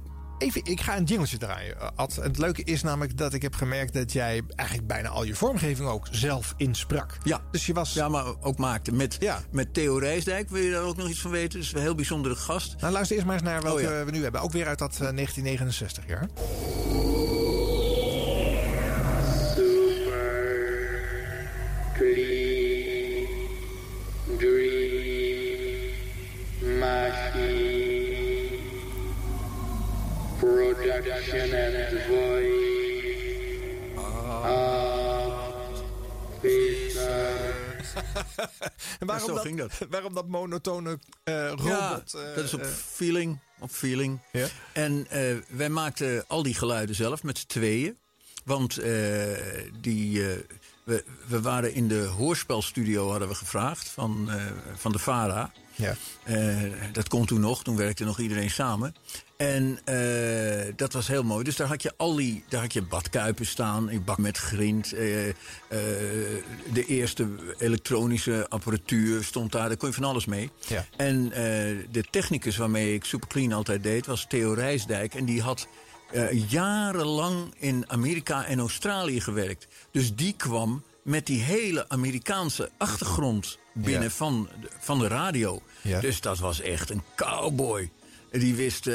even, ik ga een jingletje draaien, eh, Ad. Het leuke is namelijk dat ik heb gemerkt dat jij eigenlijk bijna al je vormgeving ook zelf insprak. Ja. Dus je was... Ja, maar ook maakte met, Ja. met Theo Rijsdijk. Wil je daar ook nog iets van weten? Dat is een heel bijzondere gast. Nou, luister eerst maar eens naar welke Oh, ja. we nu hebben. Ook weer uit dat eh, 1969 jaar. Clean, dream, machine, production and voice. En waarom, zo dat, ging dat. waarom dat monotone eh, robot? ja, eh, dat is op eh, feeling. Op feeling. Ja. En eh, wij maakten al die geluiden zelf met z'n tweeën. Want eh, die, eh, we, we waren in de hoorspelstudio, hadden we gevraagd, van, eh, van de VARA. ja. Eh, dat kon toen nog, toen werkte nog iedereen samen. En eh, dat was heel mooi. Dus daar had je al die, daar had je badkuipen staan, een bak met grind. eh, eh, de eerste elektronische apparatuur stond daar, daar kon je van alles mee. Ja. En de technicus waarmee ik Super Clean altijd deed, was Theo Rijsdijk. En die had jarenlang in Amerika en Australië gewerkt. Dus die kwam met die hele Amerikaanse achtergrond binnen Ja. van, de- van de radio. Ja. Dus dat was echt een cowboy. Die wist, eh,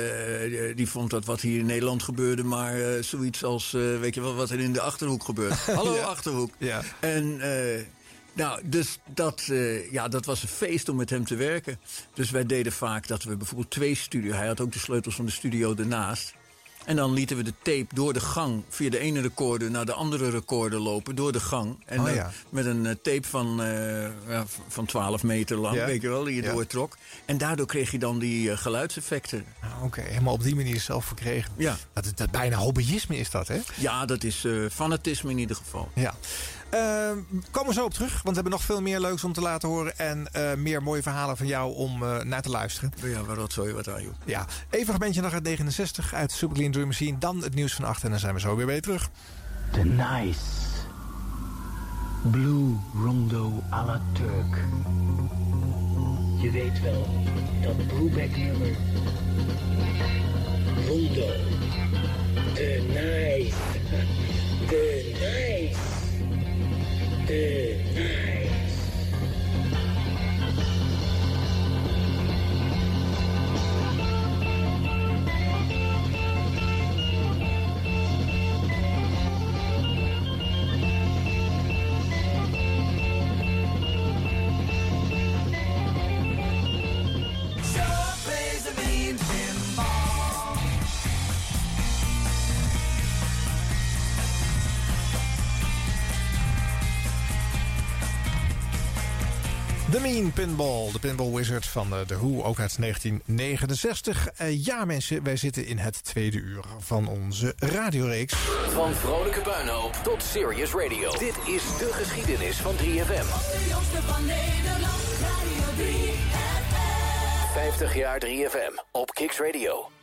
die- die vond dat wat hier in Nederland gebeurde, maar eh, zoiets als, eh, weet je wel, wat er in de achterhoek gebeurt. Hallo Ja. achterhoek. Ja. En nou, dus dat, ja, dat was een feest om met hem te werken. Dus wij deden vaak dat we bijvoorbeeld twee studio. Hij had ook de sleutels van de studio ernaast. En dan lieten we de tape door de gang via de ene recorder naar de andere recorder lopen, door de gang. En Oh, dan ja. met een eh, tape van, eh, van 12 meter lang, Ja. weet je wel, die je Ja. doortrok. En daardoor kreeg je dan die eh, geluidseffecten. Ah, Oké, helemaal op die manier zelf verkregen. Ja. Dat, is- dat bijna hobbyisme is dat, hè? Ja, dat is fanatisme in ieder geval. Ja. Ehm, komen we zo op terug, want we hebben nog veel meer leuks om te laten horen. En eh, meer mooie verhalen van jou om eh, naar te luisteren. Ja, waar rotzooi wat aan, joh. Ja, even een fragmentje nog uit 69 uit Super Clean Dream Machine. Dan het nieuws van 8 en dan zijn we zo weer bij je terug. The nice blue rondo à la Turk. Je weet wel, dat Brubeck-nummer. Rondo. De nice. De nice. De Mean Pinball, de Pinball Wizard van eh, The Who, ook uit 1969. Eh, ja mensen, wij zitten in het tweede uur van onze radioreeks. Van vrolijke puinhoop tot serious radio. Dit is de geschiedenis van 3FM. De jongste van Nederland, Radio 3FM. 50 jaar 3FM op Kicks Radio.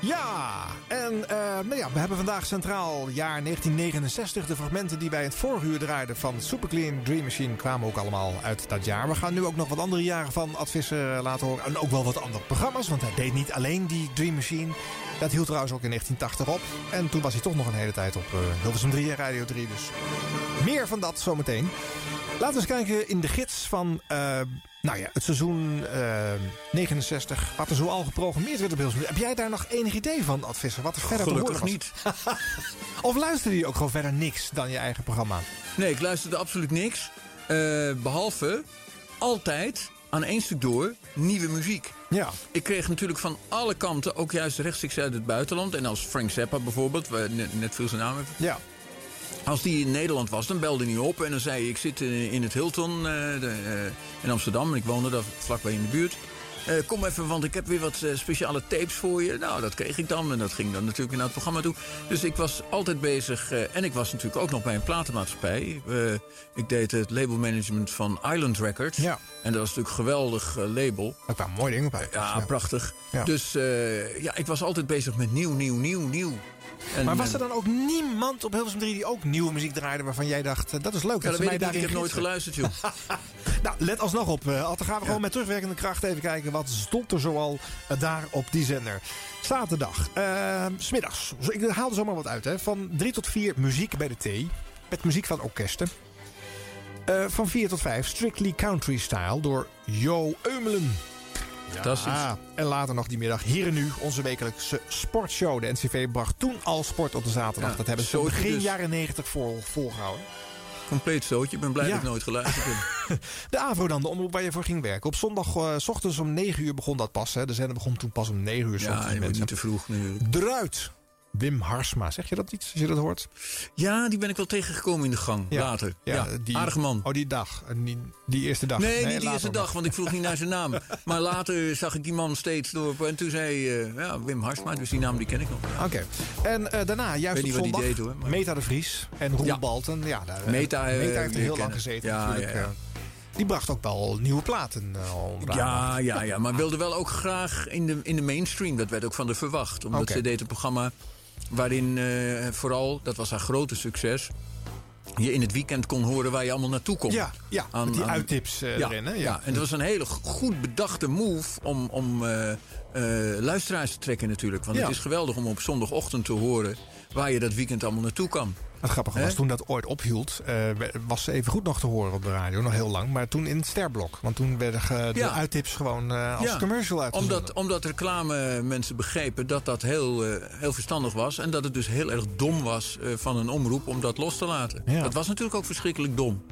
Ja, en eh, nou ja, we hebben vandaag centraal jaar 1969. De fragmenten die wij het vorige uur draaiden van Superclean Dream Machine kwamen ook allemaal uit dat jaar. We gaan nu ook nog wat andere jaren van Advisser eh, laten horen. En ook wel wat andere programma's, want hij deed niet alleen die Dream Machine. Dat hield trouwens ook in 1980 op. En toen was hij toch nog een hele tijd op uh, Hilversum 3 en Radio 3. Dus meer van dat zometeen. Laten we eens kijken in de gids van uh, nou ja, het seizoen uh, 69. Wat er zo al geprogrammeerd werd op Hilversum. Heb jij daar nog enig idee van, Advisser? Wat er verder Gelukkig te horen niet. of luisterde je ook gewoon verder niks dan je eigen programma? Nee, ik luisterde absoluut niks. Uh, behalve altijd aan één stuk door nieuwe muziek. Ja. Ik kreeg natuurlijk van alle kanten, ook juist rechtstreeks uit het buitenland. En als Frank Zappa bijvoorbeeld, waar net, net veel zijn naam heeft. Ja. Als die in Nederland was, dan belde hij op en dan zei hij... ik zit in het Hilton uh, de, uh, in Amsterdam en ik woonde daar vlakbij in de buurt. Uh, kom even, want ik heb weer wat speciale tapes voor je. Nou, dat kreeg ik dan en dat ging dan natuurlijk naar het programma toe. Dus ik was altijd bezig en ik was natuurlijk ook nog bij een platenmaatschappij. ik deed het labelmanagement van Island Records. Ja. En dat was natuurlijk een geweldig label. Daar kwamen mooie dingen bij. Ja, ja. prachtig. Ja. Dus ja, ik was altijd bezig met nieuw, nieuw, nieuw, nieuw. En, maar was er dan ook niemand op Hilversum 3 die ook nieuwe muziek draaide... waarvan jij dacht, dat is leuk. Ja, dat dat weet ik, ik heb nooit geluisterd, joh. nou, let alsnog op. Uh, dan gaan we ja. gewoon met terugwerkende kracht even kijken... wat stond er zoal uh, daar op die zender. Zaterdag, uh, smiddags. Ik haal er zomaar wat uit. Hè. Van 3 tot 4 muziek bij de thee. Met muziek van orkesten. Uh, van 4 tot 5 Strictly Country Style door Jo Eumelen. Fantastisch. Ja, en later nog die middag hier en nu onze wekelijkse sportshow. De NCV bracht toen al sport op de zaterdag. Ja, dat hebben ze begin dus. jaren 90 vol, volgehouden. Compleet stootje. Ik ben blij ja. dat ik nooit geluisterd heb. de AVRO dan, de omroep waar je voor ging werken. Op zondag uh, s ochtends om 9 uur begon dat pas. Hè. De zender begon toen pas om 9 uur. Ja, je bent niet te vroeg natuurlijk. Eruit. Wim Harsma, zeg je dat iets als je dat hoort? Ja, die ben ik wel tegengekomen in de gang ja. later. Ja, Ja, die, man. Oh, die dag. Die, die eerste dag. Nee, niet later eerste dag, want ik vroeg niet naar zijn naam. Maar later zag ik die man steeds door. En toen zei uh, ja, Wim Harsma, dus die naam die ken ik nog. Oké. Okay. En uh, daarna, juist weet op niet zondag, die deed, hoor, maar... Meta de Vries en Roel. Balten. Ja, daar, Meta, eh, Meta heeft er heel kennen. lang gezeten natuurlijk. eh. die bracht ook wel nieuwe platen uh, Ja, ja, ja, maar wilde wel ook graag in de, in de mainstream. Dat werd ook van de verwacht. Omdat ze deed een programma waarin eh, vooral, dat was haar grote succes... je in het weekend kon horen waar je allemaal naartoe kon. Ja, ja Aan- met die aan- uittips eh, ja, erin. Hè? ja. en dat was een hele goed bedachte move om, om eh, luisteraars te trekken natuurlijk. Want Ja. het is geweldig om op zondagochtend te horen... waar je dat weekend allemaal naartoe kan. Het grappige was, toen dat ooit ophield, eh, was ze even goed nog te horen op de radio, nog heel lang. Maar toen in het sterblok. Want toen werden de Ja. uittips gewoon eh, als Ja, commercial uitgezonden. Omdat, omdat reclame mensen begrepen dat dat heel, eh, heel verstandig was. En dat het dus heel erg dom was van een omroep om dat los te laten. Ja. Dat was natuurlijk ook verschrikkelijk dom.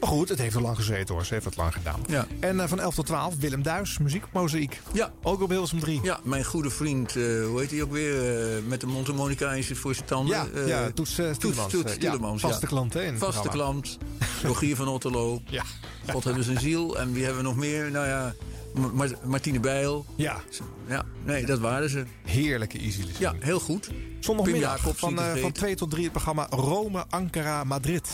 Maar goed, het heeft er lang gezeten hoor. Ze heeft het lang gedaan. Ja. En eh, van 11 tot 12, Willem Duis, muziek, mozaïek. Ja. Ook op Hilversum 3. Ja, mijn goede vriend, eh, hoe heet hij ook weer? eh, met de mondharmonica in voor zijn tanden. Ja, ja, Toets uh, Tielemans. Toets Tielemans, vaste klant hè, in Vaste klant. Rogier van Otterlo. Ja. God hebben zijn ziel. En wie hebben we nog meer? Nou ja, Ma- Ma- Martine Bijl. Ja, Ja, nee, dat waren ze. heerlijke easy listening. Ja, heel goed. Zondagmiddag van, vergeten. van 2 tot 3 het programma Rome, Ankara, Madrid.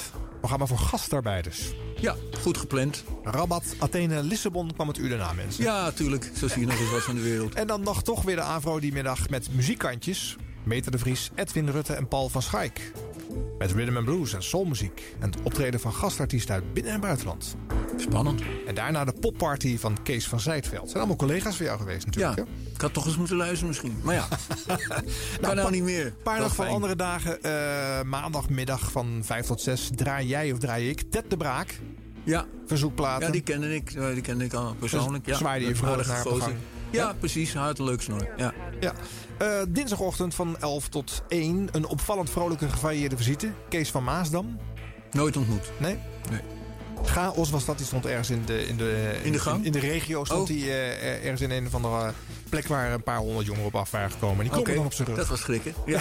Programma voor gastarbeiders. Ja, goed gepland. Rabat, Athene, Lissabon kwam het uur daarna, mensen. Ja, tuurlijk. Zo zie je nog eens wat van de wereld. En dan nog toch weer de AVRO die middag met muziekkantjes. Meter de Vries, Edwin Rutte en Paul van Schaik. Met rhythm and blues en soulmuziek. En het optreden van gastartiesten uit binnen- en buitenland. Spannend. En daarna de popparty van Kees van Zijtveld. Zijn allemaal collega's van jou geweest Ja, natuurlijk. hè? ik had toch eens moeten luisteren misschien. Maar ja, kan nou niet meer. Een paar nog van andere dagen. eh, maandagmiddag van 5 tot 6. Draai jij of draai ik? Ted de Braak. Ja, Verzoekplaten. ja die kende ik. Die kende ik al persoonlijk. Ja, zwaaide je vrolijk naar de gang. Ja, precies. Hartelijk snor. Ja. Ja. Eh, dinsdagochtend van 11 tot 1. Een opvallend vrolijke gevarieerde visite. Kees van Maasdam. Nooit ontmoet. Nee? Nee. Chaos was dat. Die stond ergens in de, in de, In de gang? In, de regio stond Oh. hij eh, ergens in een of andere plek waar een paar honderd jongeren op af waren gekomen. Die klommen Oké, dan op zijn rug. dat was schrikken. Ja.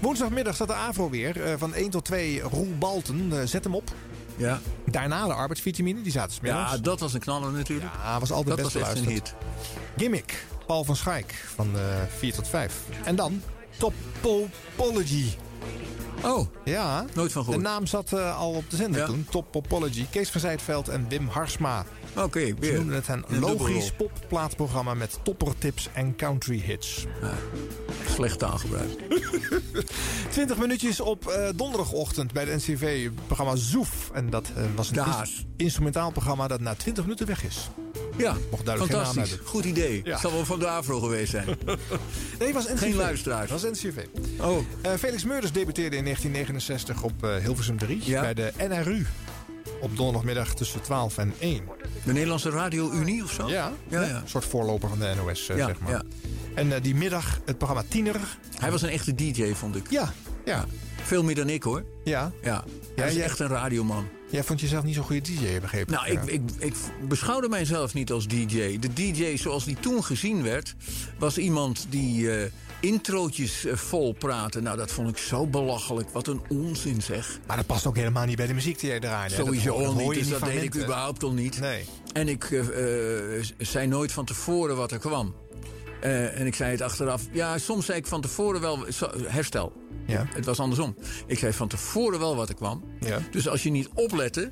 Woensdagmiddag staat de AVRO weer. eh, van 1 tot 2 Roel Balten. Zet hem op. Ja. Daarna de arbeidsvitamine, die zaten smiddags. ja, dat was een knaller natuurlijk. Ja, was altijd dat best was echt een hit. Gimmick, Paul van Schaik van eh 4 tot 5. En dan Topology. Oh, ja. Nooit van De gehoord. naam zat eh, al op de zender Ja. toen. Topology. Kees van Zijtveld en Wim Harsma. Oké, Ze weer. noemden het een Een logisch popplaatprogramma met toppertips en country hits. Slecht taalgebruik. 20 minuutjes op eh, donderdagochtend bij de NCV. Het programma Zoef. En dat eh, was een ins- instrumentaal programma dat na 20 minuten weg is. Ja, Mocht duidelijk geen naam fantastisch. Goed idee. Ja. Zal wel van de Afro geweest zijn. Nee, was NCV. Geen luisteraars. Was NCV. Oh, Eh, Felix Meurders debuteerde in 1969 op Hilversum 3 Ja. bij de NRU. Op donderdagmiddag tussen 12 en 1. de Nederlandse Radio Unie of zo? Ja, Ja, ja. een soort voorloper van de NOS, eh, Ja, zeg maar. ja. En eh, die middag het programma Tiener. Hij was een echte DJ, vond ik. Ja, ja, Veel meer dan ik, hoor. ja. Ja, hij is jij- echt een radioman. Jij vond jezelf niet zo'n goede DJ, begrepen? Nou, ik, ik, ik beschouwde mijzelf niet als DJ. De DJ zoals die toen gezien werd, was iemand die eh introotjes eh, vol praatte. Nou, dat vond ik zo belachelijk. Wat een onzin, zeg. Maar dat past ook helemaal niet bij de muziek die jij draaide. Sowieso dat, hoor- dat niet, dus dat deed ik überhaupt al niet. Nee. En ik eh, eh, zei nooit van tevoren wat er kwam. En ik zei het achteraf. Ja, soms zei ik van tevoren wel. Herstel. Ja. Het was andersom. Ik zei van tevoren wel wat er kwam. Ja. Dus als je niet oplette.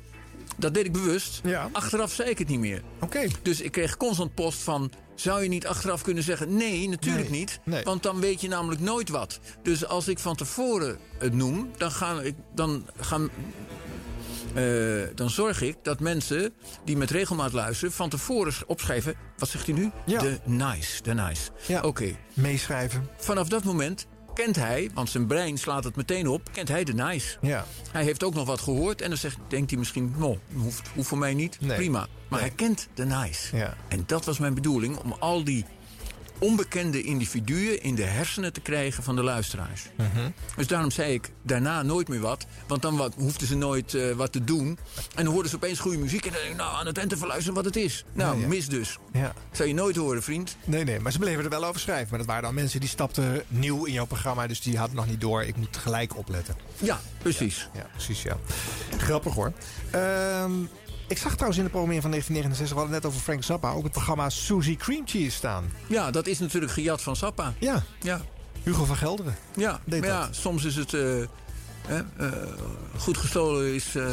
Dat deed ik bewust. Ja. Achteraf zei ik het niet meer. Oké. Dus ik kreeg constant post van... zou je niet achteraf kunnen zeggen... nee, natuurlijk Nee, niet. nee. Want dan weet je namelijk nooit wat. Dus als ik van tevoren het noem... dan, ga ik, dan, gaan, eh, dan zorg ik dat mensen die met regelmaat luisteren... van tevoren opschrijven... wat zegt hij nu? Ja. De nice, de nice. Ja. Oké. Meeschrijven. Vanaf dat moment kent hij, want zijn brein slaat het meteen op... kent hij de nice. Ja. Hij heeft ook nog wat gehoord en dan zegt, denkt hij misschien... nou, hoeft, hoeft voor mij niet, Nee. prima. Maar hij kent de nice. Ja. En dat was mijn bedoeling, om al die onbekende individuen... in de hersenen te krijgen van de luisteraars. Mhm. Dus daarom zei ik daarna nooit meer wat. Want dan wat, hoefden ze nooit eh, wat te doen. En dan hoorden ze opeens goede muziek... en dan denk ik, nou, aan het eind te verluisteren wat het is. Nou, Ja, ja. mis dus. Ja. Zou je nooit horen, vriend. Nee, nee, maar ze bleven er wel over schrijven. Maar dat waren dan mensen die stapten nieuw in jouw programma. Dus die hadden nog niet door. Ik moet gelijk opletten. Ja, precies. Ja, precies, ja. Grappig hoor. Ehm, ik zag trouwens in de programmering van 1969, we hadden net over Frank Zappa, ook het programma Suzy Cream Cheese staan. Ja, dat is natuurlijk gejat van Sappa. Ja, Ja. Hugo van Gelderen. Ja, Deed maar ja, dat. soms is het eh, hè, eh, goed gestolen is, eh,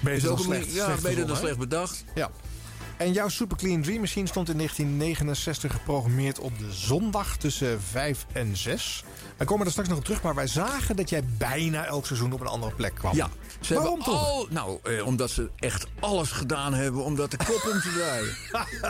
Beter is dan ook slecht. ja, slecht beter dan slecht bedacht. Ja. En jouw Super Clean Dream Machine stond in 1969 geprogrammeerd op de zondag tussen 5 en 6. Wij komen er straks nog op terug, maar wij zagen dat jij bijna elk seizoen op een andere plek kwam. Ja, ze Waarom hebben toch? al, nou, eh, omdat ze echt alles gedaan hebben om dat de kop om te draaien.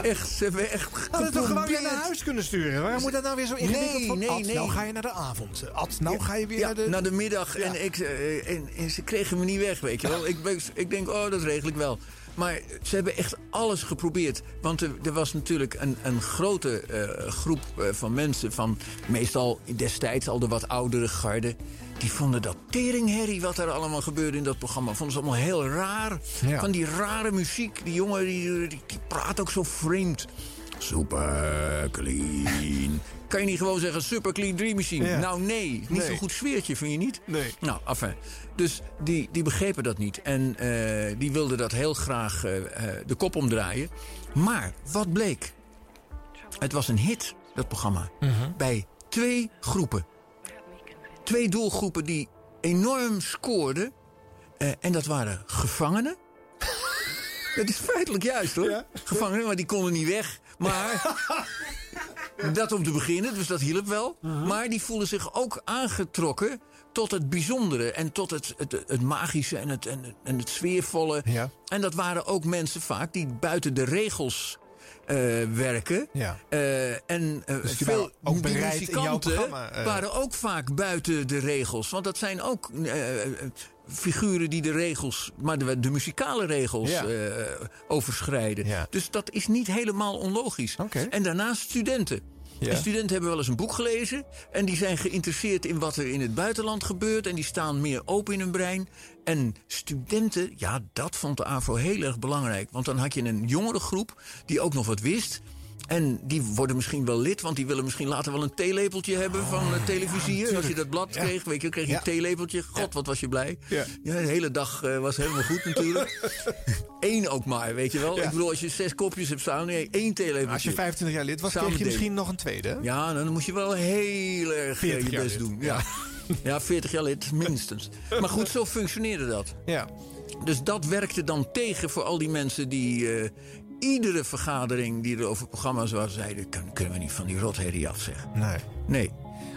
echt, ze hebben echt Hadden het toch gewoon weer naar huis kunnen sturen? Waarom moet dat nou weer zo ingewikkeld Nee, van nee, Ad, nee. nou ga je naar de avond. Ad, nou ga je weer ja, naar de... naar de middag. Ja. En, ik, eh, en, en ze kregen me niet weg, weet je wel. ik, ik- denk, oh, dat regel ik wel. Maar ze hebben echt alles geprobeerd. Want er, er was natuurlijk een, een grote eh, groep eh, van mensen... van meestal destijds al de wat oudere garde... die vonden dat teringherrie wat er allemaal gebeurde in dat programma... vonden ze allemaal heel raar. Ja. Van die rare muziek. Die jongen die, die, die praat ook zo vreemd. Super clean. Kan je niet gewoon zeggen super clean dream machine? Ja. Nou nee, niet Nee. zo'n goed sfeertje, vind je niet? Nee. Nou, enfin. Dus die, die begrepen dat niet. En eh, die wilden dat heel graag eh, eh, de kop omdraaien. Maar wat bleek? Het was een hit, dat programma. Bij twee groepen. Twee doelgroepen die enorm scoorden. Eh, en dat waren gevangenen. Dat is feitelijk juist hoor. Gevangenen, maar die konden niet weg. Maar dat om te beginnen, dus dat hielp wel. Maar die voelden zich ook aangetrokken tot het bijzondere en tot het, het, het magische en het, en, het- en het sfeervolle. Ja. En dat waren ook mensen vaak die buiten de regels werken. Ja. Eh, en eh, Dus veel ook muzikanten eh. waren ook vaak buiten de regels. Want dat zijn ook eh, eh, figuren die de regels, maar de, de muzikale regels Ja. eh, overschrijden. Ja. Dus dat is niet helemaal onlogisch. En daarnaast studenten. En studenten hebben wel eens een boek gelezen. En die zijn geïnteresseerd in wat er in het buitenland gebeurt. En die staan meer open in hun brein. En studenten, ja, dat vond de AVO heel erg belangrijk. Want dan had je een jongere groep die ook nog wat wist. En die worden misschien wel lid, want die willen misschien later wel een theelepeltje hebben van uh, televisie. Als je dat blad Ja. kreeg, weet je, kreeg je Ja. een theelepeltje. God, wat was je blij. Ja. de hele dag eh, was helemaal goed natuurlijk. Eén ook maar, weet je wel. Ik bedoel, als je zes kopjes hebt staan, nee, één theelepeltje. Als je 25 jaar lid was, Samen kreeg je misschien nog een tweede. Ja, dan moet je wel heel erg eh, 40 je best lid. doen. Ja. ja, 40 jaar lid, minstens. Maar goed, zo functioneerde dat. Ja. Dus dat werkte dan tegen voor al die mensen die eh, iedere vergadering die er over programma's was, zeiden: "Kun- kunnen we niet van die rotherrie af zeggen. Nee. Nee.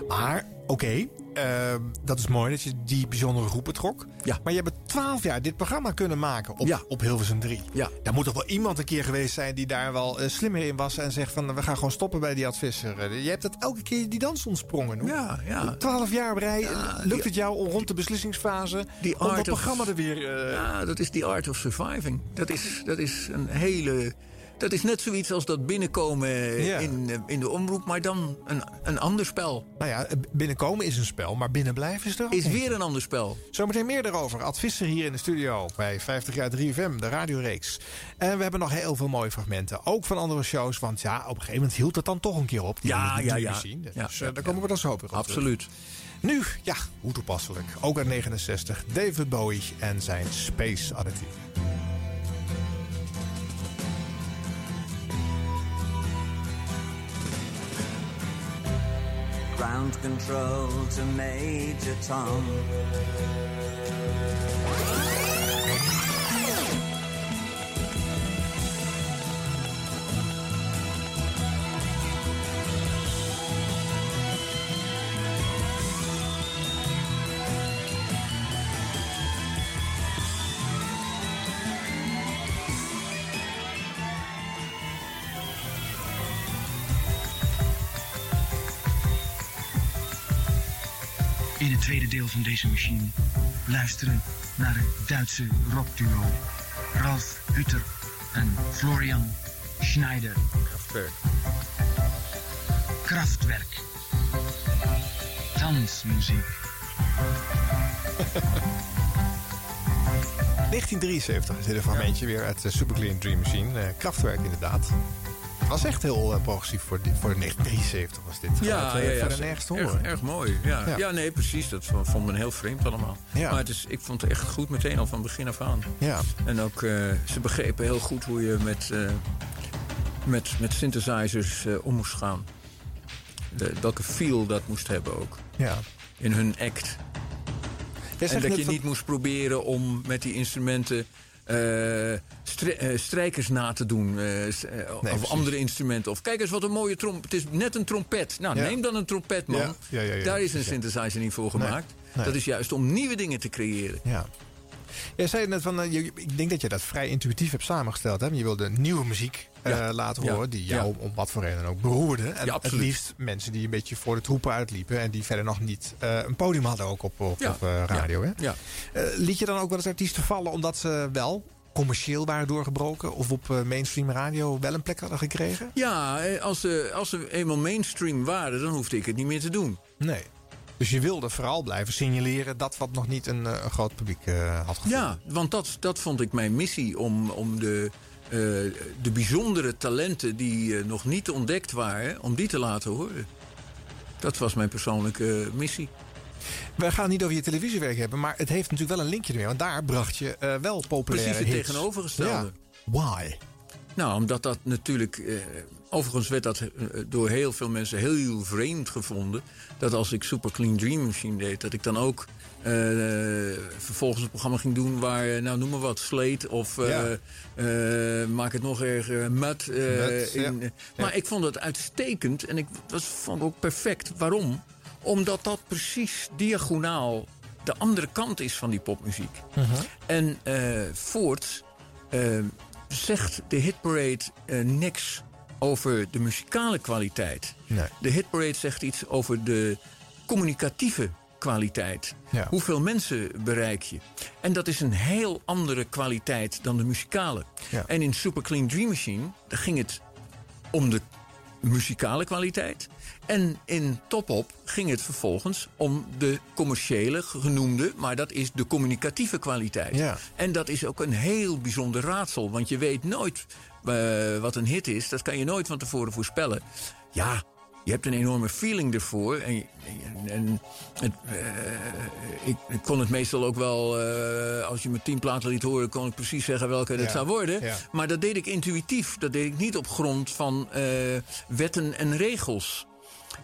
Maar, oké, eh, dat is mooi dat je die bijzondere groep betrok. Ja. Maar je hebt 12 jaar dit programma kunnen maken op, Ja. op Hilversum 3. Ja. Daar moet toch wel iemand een keer geweest zijn die daar wel eh, slimmer in was... en zegt van, we gaan gewoon stoppen bij die advisser. Eh, Je hebt dat elke keer die dans ontsprongen. hoor. Ja, ja. 12 jaar op rij, lukt het jou om rond de beslissingsfase... Die om dat programma er weer... eh, Ja, dat is the art of surviving. Dat is, dat is een hele. Dat is net zoiets als dat binnenkomen Ja. in, eh, in de omroep, maar dan een, een ander spel. Nou ja, binnenkomen is een spel, maar binnenblijven is er ook Is weer een ander spel. Zometeen meer daarover. Ad Visser hier in de studio bij 50 jaar 3FM, de radioreeks. En we hebben nog heel veel mooie fragmenten. Ook van andere shows. Want ja, op een gegeven moment hield het dan toch een keer op. Die Ja, ja, ja. Zien. Dus Ja, eh, ja, daar komen we dan zo weer op terug. Absoluut. Nu, ja, hoe toepasselijk. Ook uit 69. David Bowie en zijn Space Oddity. Ground control to Major Tom. Tweede deel van deze machine luisteren naar het Duitse rockduo Ralf Hutter en Florian Schneider. Kraftwerk. Kraftwerk. Dansmuziek. 1973 is dit een fragmentje weer uit de Superclean Dream Machine. Eh, Kraftwerk inderdaad. Was echt heel eh, progressief voor, voor de 1973 was dit. Ja, Gaat, eh, ja, ja, erg, horen. erg mooi. Ja. Ja. Ja. nee, precies. Dat vond men heel vreemd allemaal. Ja. Maar het is, ik vond het echt goed meteen al van begin af aan. Ja. En ook, eh, ze begrepen heel goed hoe je met, met, met synthesizers om moest gaan. De, welke feel dat moest hebben ook. Ja. In hun act. En dat je van- niet moest proberen om met die instrumenten eh, stre- eh, strijkers na te doen. eh, of precies. andere instrumenten. Of kijk eens wat een mooie trompet. Het is net een trompet. Nou, Ja. neem dan een trompet, man. Ja, ja, Daar is een synthesizer niet voor gemaakt. nee. Dat is juist om nieuwe dingen te creëren. Ja. Jij zei net van, eh, je- ik denk dat je dat vrij intuïtief hebt samengesteld. Hè? Je wilde nieuwe muziek eh, laten horen die jou om wat voor reden ook beroerde. En het liefst mensen die een beetje voor de troepen uitliepen... en die verder nog niet eh, een podium hadden ook op, op, radio. Hè? Ja. Liet je dan ook wel eens artiesten vallen omdat ze wel commercieel waren doorgebroken... of op mainstream radio wel een plek hadden gekregen? Ja, als ze, als ze eenmaal mainstream waren, dan hoefde ik het niet meer te doen. Nee. Dus je wilde vooral blijven signaleren dat wat nog niet een, eh, een groot publiek eh, had gevonden. Ja, want dat, dat vond ik mijn missie om, om de, eh, de bijzondere talenten die nog niet ontdekt waren, om die te laten horen. Dat was mijn persoonlijke missie. We gaan het niet over je televisiewerk hebben, maar het heeft natuurlijk wel een linkje ermee. Want daar bracht je wel populaire Precies het hits. tegenovergestelde. Ja. Why? Nou, omdat dat natuurlijk. Overigens werd dat eh, door heel veel mensen heel vreemd gevonden. Dat als ik Super Clean Dream Machine deed, dat ik dan ook. eh, vervolgens een programma ging doen waar, eh, nou noem maar wat, Slate of Ja. maak het nog erger, Mud, in, ja. Ja. Maar ik vond het uitstekend en ik was, vond ook perfect. Waarom? Omdat dat precies diagonaal de andere kant is van die popmuziek. En eh Ford eh, zegt de hitparade niks over de muzikale kwaliteit. Nee. De hitparade zegt iets over de communicatieve kwaliteit. Ja. Hoeveel mensen bereik je? En dat is een heel andere kwaliteit dan de muzikale. Ja. En in Super Clean Dream Machine ging het om de muzikale kwaliteit. En in Top Op ging het vervolgens om de commerciële genoemde, maar dat is de communicatieve kwaliteit. Ja. En dat is ook een heel bijzonder raadsel, want je weet nooit eh, wat een hit is, dat kan je nooit van tevoren voorspellen. Ja, je hebt een enorme feeling ervoor. En, en, en het, eh, ik, ik kon het meestal ook wel, eh, als je me tien platen liet horen, kon ik precies zeggen welke het Ja, zou worden. ja. Maar dat deed ik intuïtief. Dat deed ik niet op grond van wetten en regels.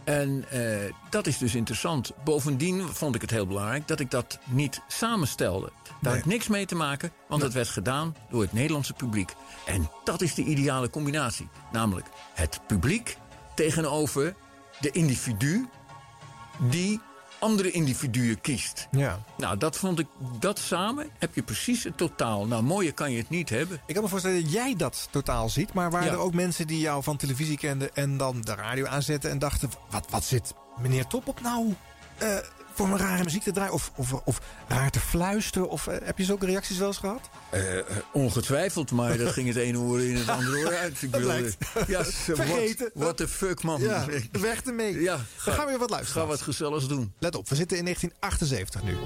En eh, dat is dus interessant. Bovendien vond ik het heel belangrijk dat ik dat niet samenstelde. Daar had niks mee te maken, want het werd gedaan door het Nederlandse publiek. En dat is de ideale combinatie. Namelijk het publiek tegenover de individu die andere individuen kiest. Ja. Nou, dat vond ik, dat samen heb je precies het totaal. Nou, mooier kan je het niet hebben. Ik kan me voorstellen dat jij dat totaal ziet. Maar waren Ja. er ook mensen die jou van televisie kenden en dan de radio aanzetten en dachten: wat, wat zit meneer Top op nou eh, voor een rare muziek te draaien? Of, of, of raar te fluisteren? Of eh, heb je zulke reacties wel eens gehad? Eh, eh, ongetwijfeld, maar dat ging het ene oor in het andere oor uit. Ik bedoel, ja, Vergeten. What, the fuck, man. Ja, weg ermee. Ja, Dan gaan we weer wat luisteren. Ga wat gezelligs doen. Let op, we zitten in 1978 nu.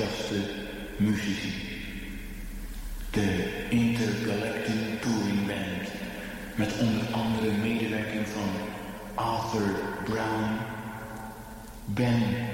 Enthousiaste muzici. De Intergalactic Touring Band met onder andere medewerking van Arthur Brown, Ben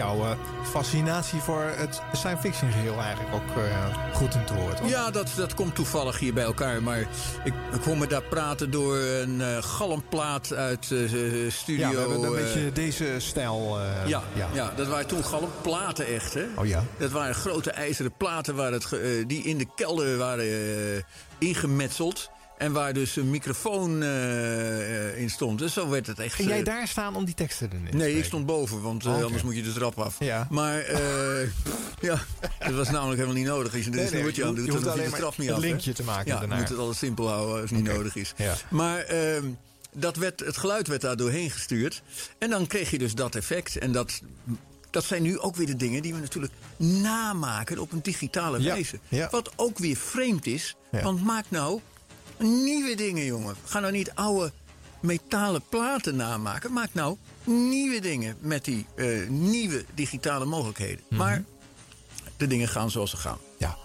jouw eh, fascinatie voor het science fiction geheel eigenlijk ook eh, goed in te horen. Ja, dat, dat komt toevallig hier bij elkaar. Maar ik, ik hoor me daar praten door een eh galmplaat uit studio. Ja, we hebben een beetje deze stijl. eh, ja, ja. dat waren toen galmplaten echt, hè? Oh ja. Dat waren grote ijzeren platen waar het, die in de kelder waren ingemetseld. En waar dus een microfoon eh, in stond. Dus zo werd het echt... Ging jij eh, daar staan om die teksten erin te Nee, ik stond boven, want anders moet je de trap af. Ja. Maar ja, dat was namelijk helemaal niet nodig. Als je er Nee, een nee, snoertje aan doet, dan hoef je de trap niet af. hè? linkje te maken Ja, je moet het alles simpel houden als het niet nodig is. Ja. Maar ehm, dat werd, het geluid werd daar doorheen gestuurd. En dan kreeg je dus dat effect. En dat, dat zijn nu ook weer de dingen die we natuurlijk namaken op een digitale Ja, wijze. ja. Wat ook weer vreemd is. Ja. Want maak nou nieuwe dingen, jongen. Ga nou niet oude metalen platen namaken. Maak nou nieuwe dingen met die eh, nieuwe digitale mogelijkheden. Mhm. Maar de dingen gaan zoals ze gaan. Ja.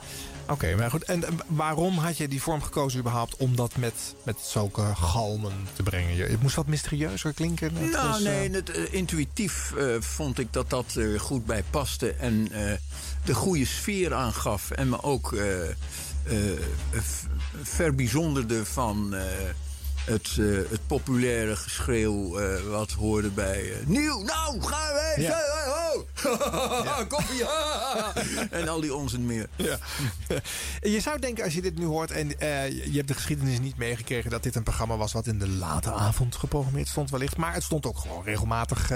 Oké, maar goed. En eh, waarom had je die vorm gekozen überhaupt om dat met, met zulke galmen te brengen? Je- Het moest wat mysterieuzer klinken. Nou, was, nee, het, eh, intuïtief vond ik dat dat er goed bij paste. En de goede sfeer aangaf. En me ook verbijzonderde van eh, het, eh, het populaire geschreeuw eh, wat hoorde bij... Nieuw, nou, gaan we! Ja. Ho! Koffie! en al die onzin meer. Ja. Je zou denken als je dit nu hoort en je hebt de geschiedenis niet meegekregen dat dit een programma was wat in de late avond geprogrammeerd stond wellicht. Maar het stond ook gewoon regelmatig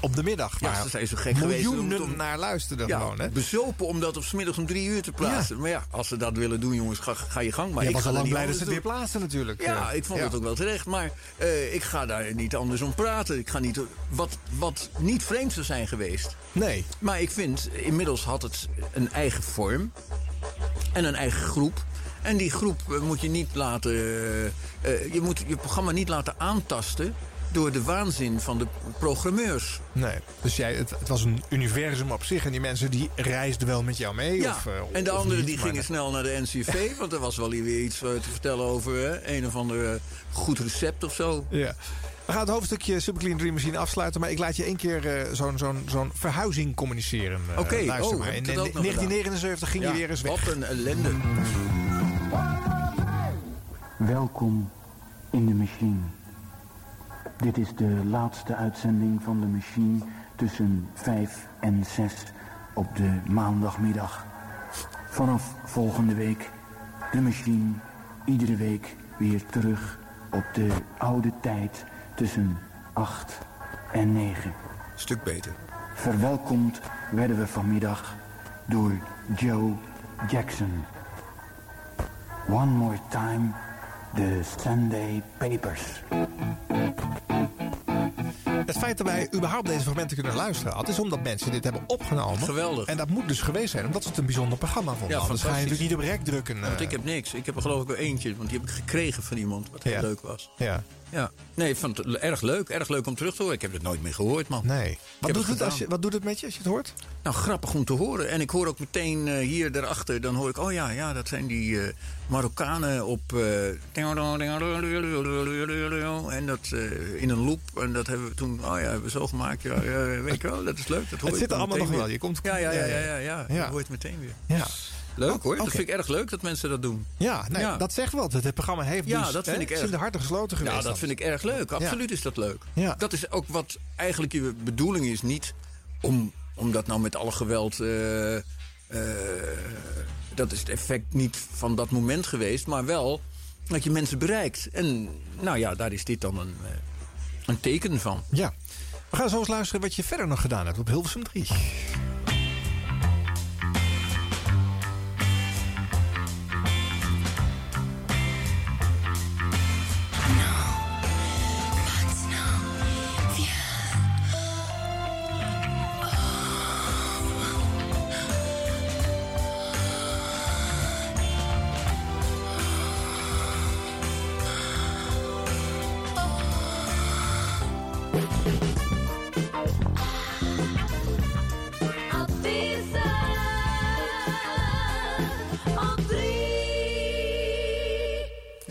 op de middag. Ja, ze zijn zo gek geweest miljoenen om- om- naar luisterden Ja, gewoon. Hè? bezopen om dat op middags om drie uur te plaatsen. Maar ja, als ze dat willen doen, jongens, ga, ga je gang. Maar je ik was ga al lang niet blij dat ze het weer plaatsen natuurlijk. Ja, Eh, ik vond het ook wel terecht. Maar eh, ik ga daar niet anders om praten. Ik ga niet, wat, wat niet vreemd zou zijn geweest. Nee. Maar ik vind, inmiddels had het een eigen vorm. En een eigen groep. En die groep eh, moet je niet laten... eh, eh, je moet je programma niet laten aantasten... door de waanzin van de programmeurs. Nee, dus jij, het, het was een universum op zich en die mensen die reisden wel met jou mee? Ja, of, eh, en de anderen niet, die gingen nee. snel naar de NCV. want er was wel weer iets eh, te vertellen over hè, een of ander eh, goed recept of zo. Ja. We gaan het hoofdstukje Superclean Dream Machine afsluiten. Maar ik laat je één keer eh, zo'n zo'n zo'n verhuizing communiceren. eh, Oké, luister oh, maar. In ik dat ook nog 1979 ging Ja, je weer eens weg. Wat een ellende. Welkom in de machine. Dit is de laatste uitzending van de machine tussen 5 en 6 op de maandagmiddag. Vanaf volgende week de machine iedere week weer terug op de oude tijd tussen 8 en 9. Stuk beter. Verwelkomd werden we vanmiddag door Joe Jackson. One more time, the Sunday Papers. Het feit dat wij überhaupt deze fragmenten kunnen luisteren... had, is omdat mensen dit hebben opgenomen. Geweldig. En dat moet dus geweest zijn, omdat ze het een bijzonder programma vonden. Ja, Anders ga je natuurlijk niet op rek drukken. Want eh. ik heb niks. Ik heb er geloof ik wel eentje. Want die heb ik gekregen van iemand. Wat heel Ja. leuk was. Ja. Ja. Nee, ik vond het erg leuk. Erg leuk om terug te horen. Ik heb het nooit meer gehoord, man. Nee. Wat doet, het als je, wat doet het met je als je het hoort? Nou, grappig om te horen. En ik hoor ook meteen eh, hier daarachter, dan hoor ik... oh ja, ja dat zijn die eh, Marokkanen op... eh, en dat in een loop. En dat hebben we toen... oh ja, hebben we zo gemaakt. Ja, weet je wel, dat is leuk. Dat hoor Het zit er allemaal nog wel. Je komt- Ja, ja, ja, ja, ja, ja. ja, ja. Ja. Je hoort het meteen weer. Ja. Leuk hoor. Dat vind ik erg leuk dat mensen dat doen. Ja, nee, Ja. dat zegt wel. Het, programma heeft Ja, dus... dat vind hè, ik erg. in de harten gesloten geweest. Ja, dat vind ik erg leuk. Absoluut is dat leuk. Ja. Dat is ook wat eigenlijk je bedoeling is. Niet om, om dat nou met alle geweld... eh, eh, dat is het effect niet van dat moment geweest. Maar wel dat je mensen bereikt. En nou ja, daar is dit dan een, eh, een teken van. Ja. We gaan zo eens luisteren wat je verder nog gedaan hebt op Hilversum 3.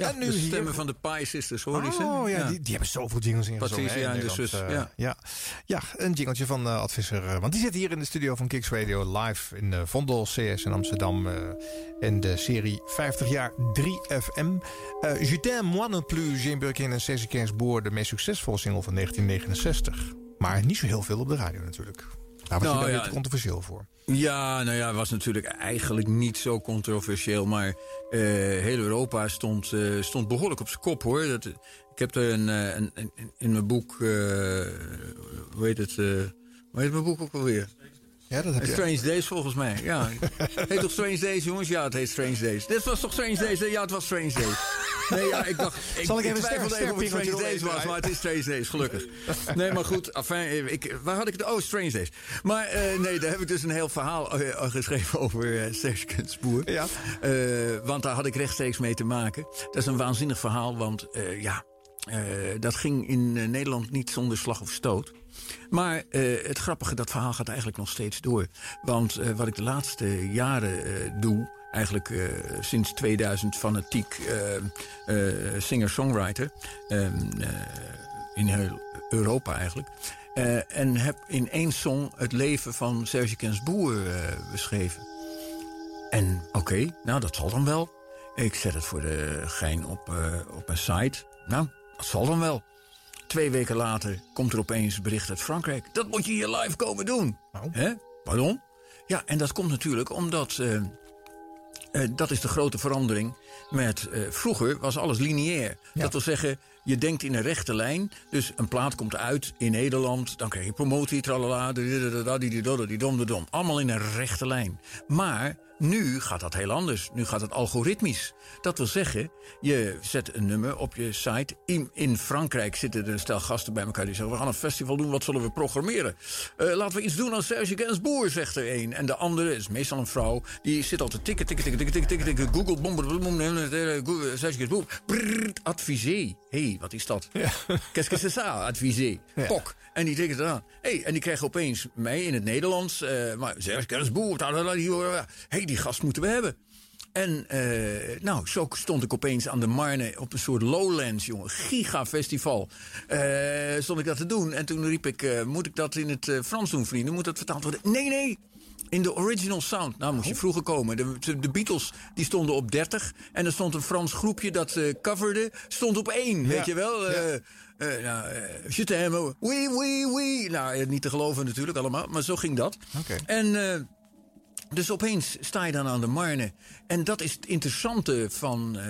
Ja, En nu de hier- stemmen van de Pie Sisters, hoor je ze? Oh ja, Die, die hebben zoveel jingles ingezongen. Patricia en de zus, Eh, ja. ja. Ja, een jingeltje van eh Advisser. eh, want die zit hier in de studio van Kicks Radio live in eh, Vondel CS in Amsterdam. in de serie 50 jaar 3FM. Eh Je t'aime moi non plus, Jane Birkin en Cécile Gainsbourg. De meest succesvolle single van 1969. Maar niet zo heel veel op de radio natuurlijk. Daar was Nou, je daar ja. controversieel voor. Ja, nou ja, het was natuurlijk eigenlijk niet zo controversieel. Maar eh, heel Europa stond, eh, stond behoorlijk op zijn kop, hoor. Dat, ik heb er een, eh, een, een- in mijn boek... eh, hoe heet het? hoe heet mijn boek ook alweer? Ja, dat heb je. Strange Days volgens mij, ja. heet toch Strange Days, jongens? Ja, het heet Strange Days. Dit was toch Strange Days? Ja, het was Strange Days. Nee, ja, ik dacht... Ik, Zal ik even twijfelde even of het Strange Days was, maar het is Strange Days, gelukkig. Nee, maar goed, afijn, ik, waar had ik het? Oh, Strange Days. Maar eh, nee, daar heb ik dus een heel verhaal eh, geschreven over uh, Serge. Ja. Eh, want daar had ik rechtstreeks mee te maken. Dat is een waanzinnig verhaal, want eh, ja... eh, dat ging in eh, Nederland niet zonder slag of stoot. Maar eh, het grappige, dat verhaal gaat eigenlijk nog steeds door. Want eh, wat ik de laatste jaren eh, doe, eigenlijk eh, sinds 2000 fanatiek eh, eh, singer-songwriter. Ehm, eh, in heel Europa eigenlijk. En heb in één song het leven van Serge Gainsbourg beschreven. En oké, nou dat zal dan wel. Ik zet het voor de gein op, op mijn site. Nou, dat zal dan wel. Twee weken later komt er opeens bericht uit Frankrijk. Dat moet je hier live komen doen. Hè? Pardon? Ja, en dat komt natuurlijk omdat... eh, dat is de grote verandering met... eh, vroeger was alles lineair. Dat wil zeggen, je denkt in een rechte lijn. Dus een plaat komt uit in Nederland. Dan krijg je promotie, tralala, didom. Allemaal in een rechte lijn. Maar nu gaat dat heel anders. Nu gaat het algoritmisch. Dat wil zeggen, je zet een nummer op je site. In, in Frankrijk zitten er een stel gasten bij elkaar die zeggen... we gaan een festival doen, wat zullen we programmeren? Eh, laten we iets doen als Serge Gainsbourg, zegt er een. En de andere is meestal een vrouw. Die zit al te tikken, tikken, tikken, tikken, tikken, tikken. Google, bom, bom, bom, Google, Serge Gainsbourg. Advisé. Hé, hey, wat is dat? Qu'est-ce que c'est ça, advisé? Pok. En die tikken het aan. Hey, en die krijgen opeens mij in het Nederlands. eh maar Serge Gainsbourg. Hé, hey, die gast moeten we hebben. En eh, nou, zo stond ik opeens aan de Marne op een soort Lowlands, jongen. Gigafestival. Eh stond ik dat te doen. En toen riep ik, moet ik dat in het Frans doen, vrienden? Moet dat vertaald worden? Nee, nee. In de original sound. Nou, moest je vroeger komen. De, de- Beatles die stonden op 30. En er stond een Frans groepje dat eh coverde. Stond op 1, weet je wel. Eh eh, nou, eh, je oui, oui, oui. Nou, niet te geloven natuurlijk allemaal. Maar zo ging dat. En... dus opeens sta je dan aan de Marne. En dat is het interessante van eh,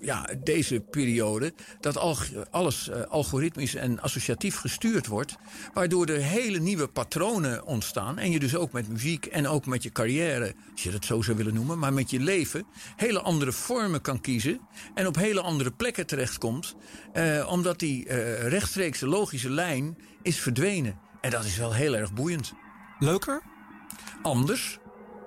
ja, deze periode. Dat al, alles eh, algoritmisch en associatief gestuurd wordt. Waardoor er hele nieuwe patronen ontstaan. En je dus ook met muziek en ook met je carrière, als je dat zo zou willen noemen. Maar met je leven hele andere vormen kan kiezen. En op hele andere plekken terechtkomt. eh, omdat die rechtstreekse logische lijn is verdwenen. En dat is wel heel erg boeiend. Leuker? Anders.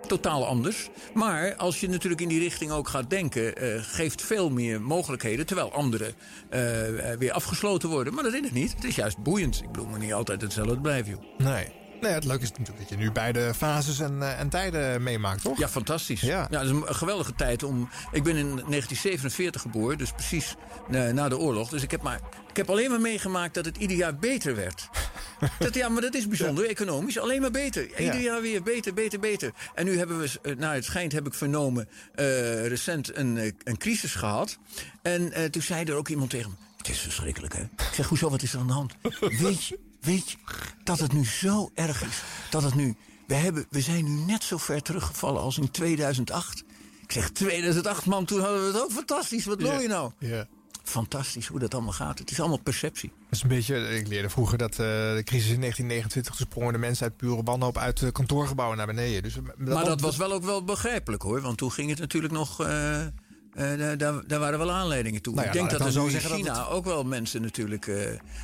Totaal anders. Maar als je natuurlijk in die richting ook gaat denken, eh, geeft veel meer mogelijkheden. Terwijl andere eh, eh, weer afgesloten worden. Maar dat is het niet. Het is juist boeiend. Ik bedoel, maar niet altijd hetzelfde blijven, joh. Nee. Nee, het leuke is natuurlijk dat je nu beide fases en, eh, en tijden meemaakt, toch? Ja, fantastisch. Ja. Ja, het is een geweldige tijd om. Ik ben in 1947 geboren, dus precies na, na de oorlog. Dus ik heb, maar, ik heb alleen maar meegemaakt dat het ieder jaar beter werd. dat, ja, maar dat is bijzonder, economisch. Alleen maar beter. Ieder jaar weer beter, beter, beter. En nu hebben we, eh, naar het schijnt heb ik vernomen, eh, recent een, eh, een crisis gehad. En eh, toen zei er ook iemand tegen me: Het is verschrikkelijk, hè? Ik zeg: Hoezo, wat is er aan de hand? Weet je, weet je dat het nu zo erg is? Dat het nu. We, hebben, we zijn nu net zo ver teruggevallen als in 2008. Ik zeg 2008, man, toen hadden we het ook fantastisch. Wat wil je nou? Ja. Fantastisch hoe dat allemaal gaat. Het is allemaal perceptie. Dat is een beetje, ik leerde vroeger dat eh, de crisis in 1929 toen sprongen de mensen uit pure wanhoop uit de kantoorgebouwen naar beneden. Dus, maar dat was wel ook wel begrijpelijk hoor. Want toen ging het natuurlijk nog. eh, eh, daar, daar, daar waren wel aanleidingen toe. Nou ja, ik denk dat er zo in zeggen dat China ook wel mensen natuurlijk... eh,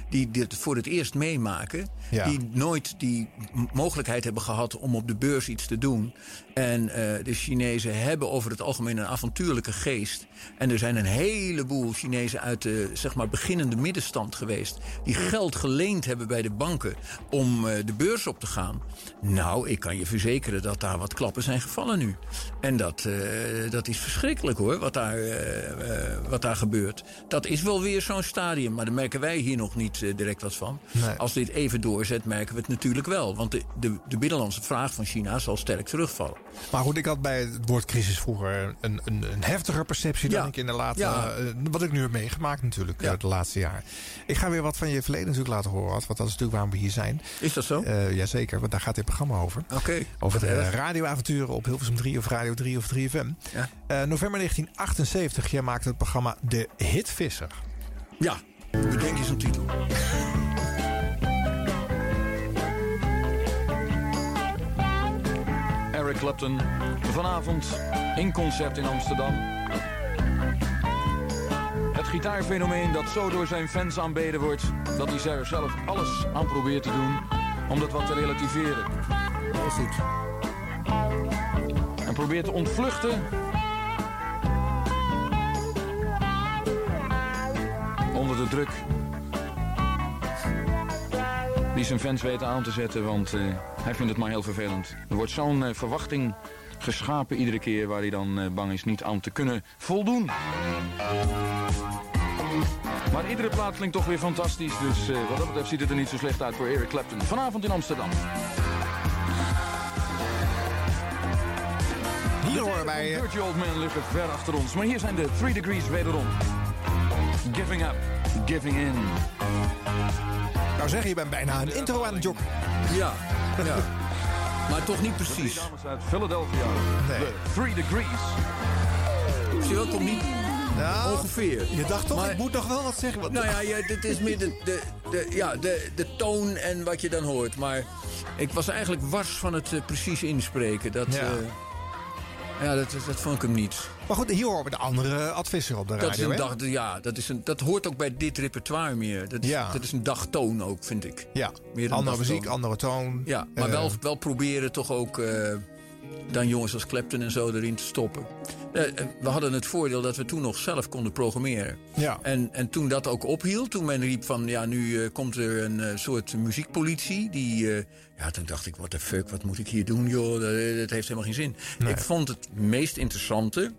die dit voor het eerst meemaken. Ja. Die nooit die mogelijkheid hebben gehad om op de beurs iets te doen. En eh, de Chinezen hebben over het algemeen een avontuurlijke geest. En er zijn een heleboel Chinezen uit de zeg maar, beginnende middenstand geweest... die geld geleend hebben bij de banken om eh, de beurs op te gaan. Nou, ik kan je verzekeren dat daar wat klappen zijn gevallen nu. En dat, eh, dat is verschrikkelijk hoor, wat daar, eh, eh, wat daar gebeurt. Dat is wel weer zo'n stadium, maar daar merken wij hier nog niet eh, direct wat van. Nee. Als dit even doorzet, merken we het natuurlijk wel. Want de, de, de binnenlandse vraag van China zal sterk terugvallen. Maar goed, ik had bij het woord crisis vroeger een, een, een heftiger perceptie dan Ja. ik in de Ja. eh, wat ik nu heb meegemaakt natuurlijk de laatste jaar. Ik ga weer wat van je verleden natuurlijk laten horen, Ad, want dat is natuurlijk waarom we hier zijn. Is dat zo? Jazeker, want daar gaat dit programma over. Oké. Over de radioavonturen op Hilversum 3 of Radio 3 of 3FM. Ja. Eh, november 1978, jij maakte het programma De Hitvisser. Ja, bedenk eens een titel. Eric Clapton. Vanavond in concert in Amsterdam. Het gitaarfenomeen dat zo door zijn fans aanbeden wordt... dat hij er zelf alles aan probeert te doen om dat wat te relativeren. Heel goed. En probeert te ontvluchten... druk die zijn fans weten aan te zetten, want eh, hij vindt het maar heel vervelend. Er wordt zo'n eh, verwachting geschapen iedere keer waar hij dan eh, bang is niet aan te kunnen voldoen. Maar iedere plaat klinkt toch weer fantastisch. Dus wat dat betreft ziet het er niet zo slecht uit voor Eric Clapton. Vanavond in Amsterdam. Hier horen wij... Dirty Old Man liggen ver achter ons. Maar hier zijn de Three Degrees wederom. Giving up, giving in. Nou zeg, je bent bijna een intro aan het joggen. Ja, ja. maar toch niet precies. Dames uit Philadelphia. De Three Degrees. Zie je wel, komt niet Nou, ongeveer. Je dacht toch, Maar- ik moet nog wel wat zeggen. Want Nou ja, ja dit is meer de, de, de, ja, de, de toon en wat je dan hoort. Maar ik was eigenlijk wars van het eh, precies inspreken. Dat, Ja. ja. ja, dat, dat vond ik hem niet. Maar goed, hier horen we de andere advisser op de radio. Dat is een hè? dag, ja, dat, is een, dat hoort ook bij dit repertoire meer. Dat is, Ja. dat is een dagtoon ook, vind ik. Ja, Meer andere dagtoon. muziek, andere toon. Ja, maar Eh, wel, wel proberen toch ook eh, dan jongens als Clapton en zo erin te stoppen. Eh, we hadden het voordeel dat we toen nog zelf konden programmeren. Ja. En, en toen dat ook ophield, toen men riep van... ja, nu komt er een soort muziekpolitie. Die, ja, toen dacht ik, what the fuck, wat moet ik hier doen, joh? Dat, dat heeft helemaal geen zin. Ik vond het meest interessante...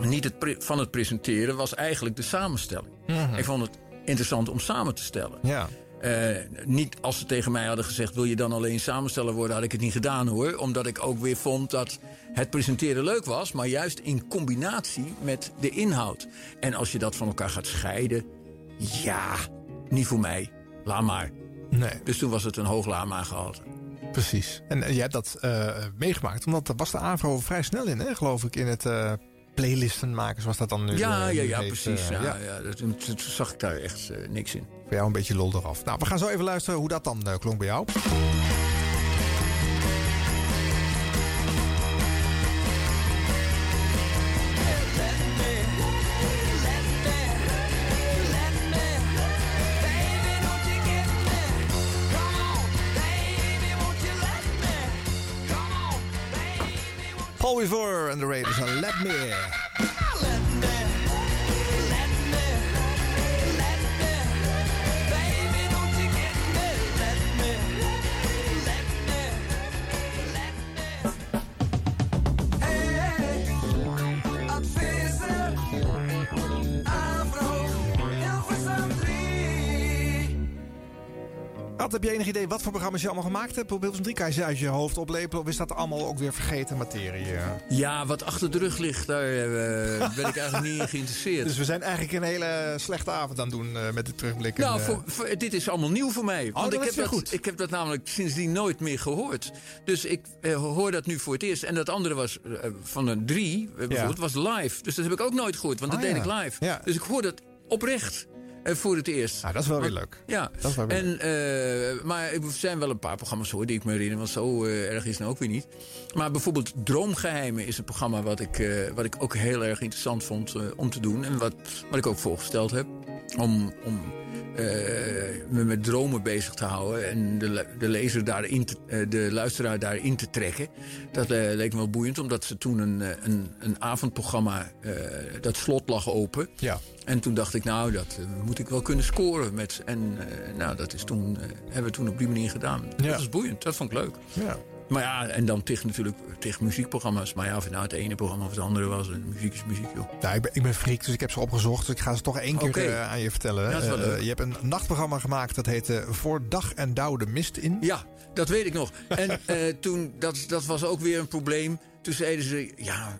niet het van het presenteren, was eigenlijk de samenstelling. Mhm. Ik vond het interessant om samen te stellen. Ja. Eh, niet als ze tegen mij hadden gezegd: wil je dan alleen samensteller worden, had ik het niet gedaan hoor. Omdat ik ook weer vond dat het presenteren leuk was, maar juist in combinatie met de inhoud. En als je dat van elkaar gaat scheiden, ja, niet voor mij. Laat maar. Nee. Dus toen was het een hoog lama gehalte. Precies. En jij hebt dat eh, meegemaakt, omdat daar was de AVRO vrij snel in, hè, geloof ik, in het eh, playlisten maken, zoals dat dan nu Ja, eh, ja, nu ja, heet. precies. Eh, ja, ja. dat, zag ik daar echt eh, niks in. Voor jou een beetje lol eraf. Nou, we gaan zo even luisteren hoe dat dan eh, klonk bij jou. Paul Weaver en de Raiders en Let Me. Heb je enig idee wat voor programma's je allemaal gemaakt hebt op Hilversum 3? Kan je ze uit je hoofd oplepelen of is dat allemaal ook weer vergeten materie? eh? Ja, wat achter de rug ligt, daar eh, ben ik eigenlijk niet in geïnteresseerd. Dus we zijn eigenlijk een hele slechte avond aan het doen eh, met de terugblikken. Nou, voor, voor- dit is allemaal nieuw voor mij. Want dat ik, heb dat, goed. ik heb dat namelijk sindsdien nooit meer gehoord. Dus ik hoor dat nu voor het eerst. En dat andere was van een drie, bijvoorbeeld, was live. Dus dat heb ik ook nooit gehoord, want dat Ah, deed ik live. Ja. Dus ik hoor dat oprecht voor het eerst. Nou, dat is wel weer leuk. Ja, Dat is wel weer en, eh, maar er zijn wel een paar programma's hoor die ik me herinner, want zo eh, erg is het nou ook weer niet. Maar bijvoorbeeld Droomgeheimen is een programma wat ik, eh, wat ik ook heel erg interessant vond eh, om te doen. En wat, wat ik ook voorgesteld heb. Om, om eh, me met dromen bezig te houden en de, de lezer daarin te, eh, de luisteraar daarin te trekken. Dat eh, leek me wel boeiend, omdat ze toen een, eh, een, een avondprogramma, eh, dat slot lag open. Ja. En toen dacht ik, nou, dat eh, moet ik wel kunnen scoren. Met, en eh, nou, dat is toen, eh, hebben we toen op die manier gedaan. Ja. Dat is boeiend, dat vond ik leuk. Ja. Maar ja, en dan tegen natuurlijk tegen muziekprogramma's. Maar ja, of het nou het ene programma of het andere was. en Muziek is muziek, joh. Nou, ik ben, ik ben freak, dus ik heb ze opgezocht. Dus ik ga ze toch één keer aan je vertellen. Ja, dat is wel leuk. je hebt een nachtprogramma gemaakt dat heette Voor Dag en Dauw de Mist in. Ja, dat weet ik nog. En toen, dat, dat was ook weer een probleem. Toen zeiden ze, ja,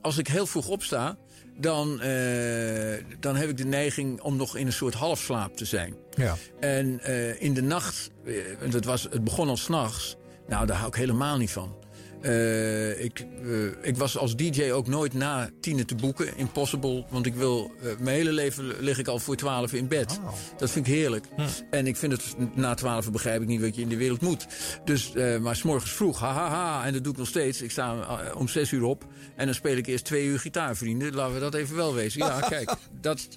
als ik heel vroeg opsta... Dan, eh, dan heb ik de neiging om nog in een soort halfslaap te zijn. Ja. En eh, in de nacht, eh, want het, was, het begon al s'nachts. Nou, daar hou ik helemaal niet van. Eh, ik, eh, ik was als DJ ook nooit na tienen te boeken. Impossible. Want ik wil. eh, mijn hele leven lig ik al voor twaalf in bed. Dat vind ik heerlijk. En ik vind het na twaalf begrijp ik niet wat je in de wereld moet. Dus, maar s'morgens vroeg, hahaha. Ha, ha, en dat doe ik nog steeds. Ik sta om zes uur op. En dan speel ik eerst twee uur gitaar, vrienden. Laten we dat even wel wezen. Ja, kijk. Dat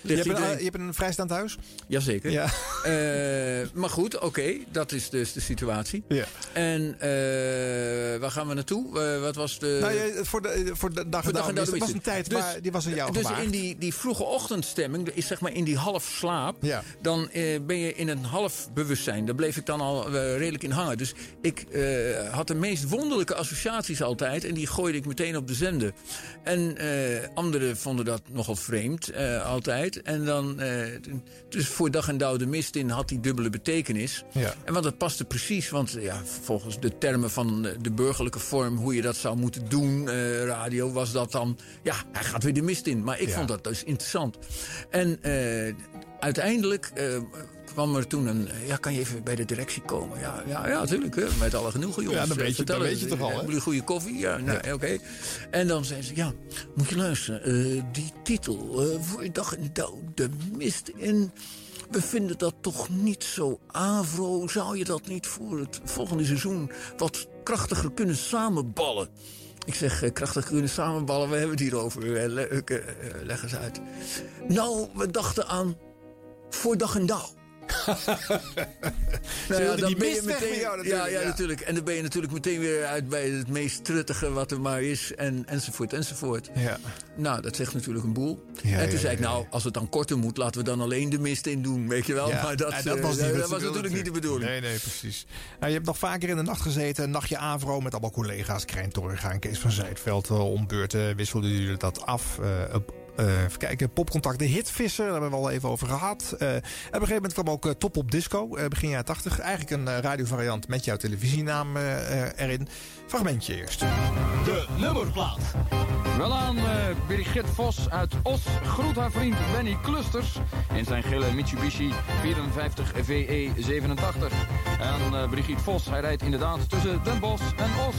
Je hebt, een, je hebt een vrijstaand huis? Jazeker. Ja. Maar goed, oké, dat is dus de situatie. Ja. En waar gaan we naartoe? Eh, wat was de... Nou, ja, voor de, voor de dag en de was een tijd, Dus- maar die was aan jou Dus gemaakt. in die, die vroege ochtendstemming, is zeg maar in die half slaap, dan eh, ben je in een half bewustzijn. Daar bleef ik dan al eh, redelijk in hangen. Dus ik eh, had de meest wonderlijke associaties altijd en die gooide ik meteen op de zender. En eh, anderen vonden dat nogal vreemd, eh, altijd. En dan, eh, dus voor dag en dauw de mist in had die dubbele betekenis. Ja. En want dat paste precies, want ja, volgens de termen van de- de burgerlijke vorm, hoe je dat zou moeten doen, eh, radio, was dat dan, ja, hij gaat weer de mist in. Maar ik Ja. vond dat dus interessant. En eh, uiteindelijk eh, kwam er toen een, ja, kan je even bij de directie komen? Ja, ja, ja natuurlijk, hè, met alle genoegen, jongens. Ja, dan weet je- dan vertellen, weet je toch al? Hebben jullie goede koffie? Ja, nou, oké. En dan zei ze, ja, moet je luisteren, die titel, voor je dag en dauw, de mist in... We vinden dat toch niet zo avro. Zou je dat niet voor het volgende seizoen wat krachtiger kunnen samenballen? Ik zeg, eh, krachtiger kunnen samenballen, we hebben het hier over. Eh, eh, leg eens uit. Nou, we dachten aan voor dag en dauw. Ze wilden die mist weg met jou natuurlijk, ja, ja, ja. natuurlijk. En dan ben je natuurlijk meteen weer uit bij het meest truttige wat er maar is. En, enzovoort, enzovoort. Ja. Nou, dat zegt natuurlijk een boel. Ja, en toen ja, zei ik, ja, nou, als het dan korter moet... laten we dan alleen de mist in doen, weet je wel. Ja, Maar dat, dat eh, was, niet dat was natuurlijk niet de bedoeling. Nee, nee, precies. Nou, je hebt nog vaker in de nacht gezeten, een nachtje Avro met allemaal collega's. Krijn en Kees van Zijtveld. Eh, Om beurten wisselden jullie dat af. Eh, op- eh, even kijken, popcontact De Hitvisser, daar hebben we al even over gehad. Eh, en op een gegeven moment kwam ook eh, Top op Disco, eh, begin jaren 80. Eigenlijk een radiovariant met jouw televisienaam erin. Fragmentje eerst. De nummerplaat. Wel aan eh Brigitte Vos uit Os groet haar vriend Benny Clusters in zijn gele Mitsubishi 54 VE 87. En eh, Brigitte Vos, hij rijdt inderdaad tussen Den Bosch en Os.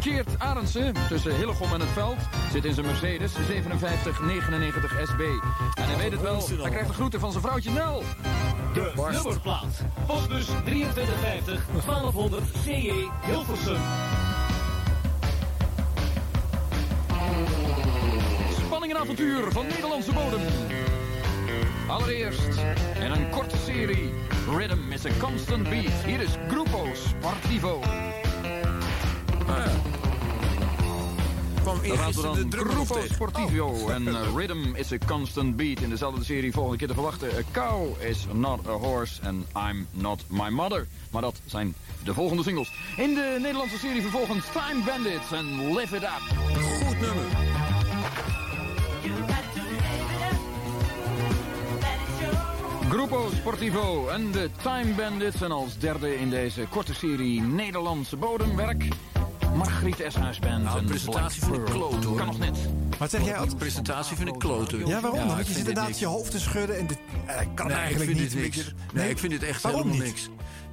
Keert Arendsen tussen Hillegom en het Veld zit in zijn Mercedes 5799 SB. En hij weet het wel, hij krijgt de groeten van zijn vrouwtje Nel. De nummerplaat. Postbus 2350 1200 CE Hilversum. Spanning en avontuur van Nederlandse bodem. Allereerst in een korte serie. Rhythm is a constant beat. Hier is Grupo Sportivo. Kwam eergisteren de Grupo. Sportivo en uh, Rhythm is a constant beat. In dezelfde serie volgende keer te verwachten. A cow is not a horse and I'm not my mother. Maar dat zijn de volgende singles. In de Nederlandse serie vervolgens Time Bandits en Live It Up. Goed nummer. Grupo Sportivo en de Time Bandits. En als derde in deze korte serie Nederlandse bodemwerk. Margriet Eshuis Band. Nou, de en presentatie vind ik Blackbird. kloot, hoor. Kan nog net. Wat zeg jij? De presentatie vind ik kloten. Ja, waarom? Want je zit inderdaad niks. je hoofd te schudden en dit eh, kan nee, eigenlijk ik niet. Nee, ik vind dit echt Waarom helemaal niet? niks.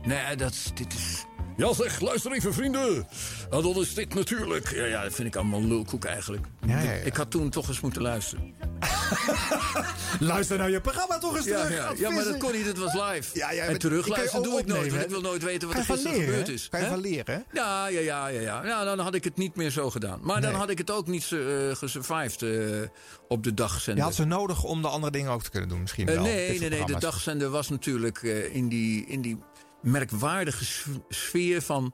Nee, dat is, dit is... Ja zeg, luister even vrienden. En dat is dit natuurlijk. Ja, ja, dat vind ik allemaal lulkoek eigenlijk. Ja, ja, ja. Ik, ik had toen toch eens moeten luisteren. Luister nou je programma toch eens Ja, terug. ja, maar dat kon niet, het was live. Ja, ja, en kun je doe ik nooit, want ik wil nooit weten wat er gisteren leren, gebeurd is. Kan je van leren, hè? Ja, ja, ja, ja, ja. ja. Dan had ik het niet meer zo gedaan. Maar dan had ik het ook niet uh, gesurvived eh, op de dagzender. Je had ze nodig om de andere dingen ook te kunnen doen, misschien Eh, wel. nee, nee, nee. De dagzender was natuurlijk in, die, in die merkwaardige sfeer van...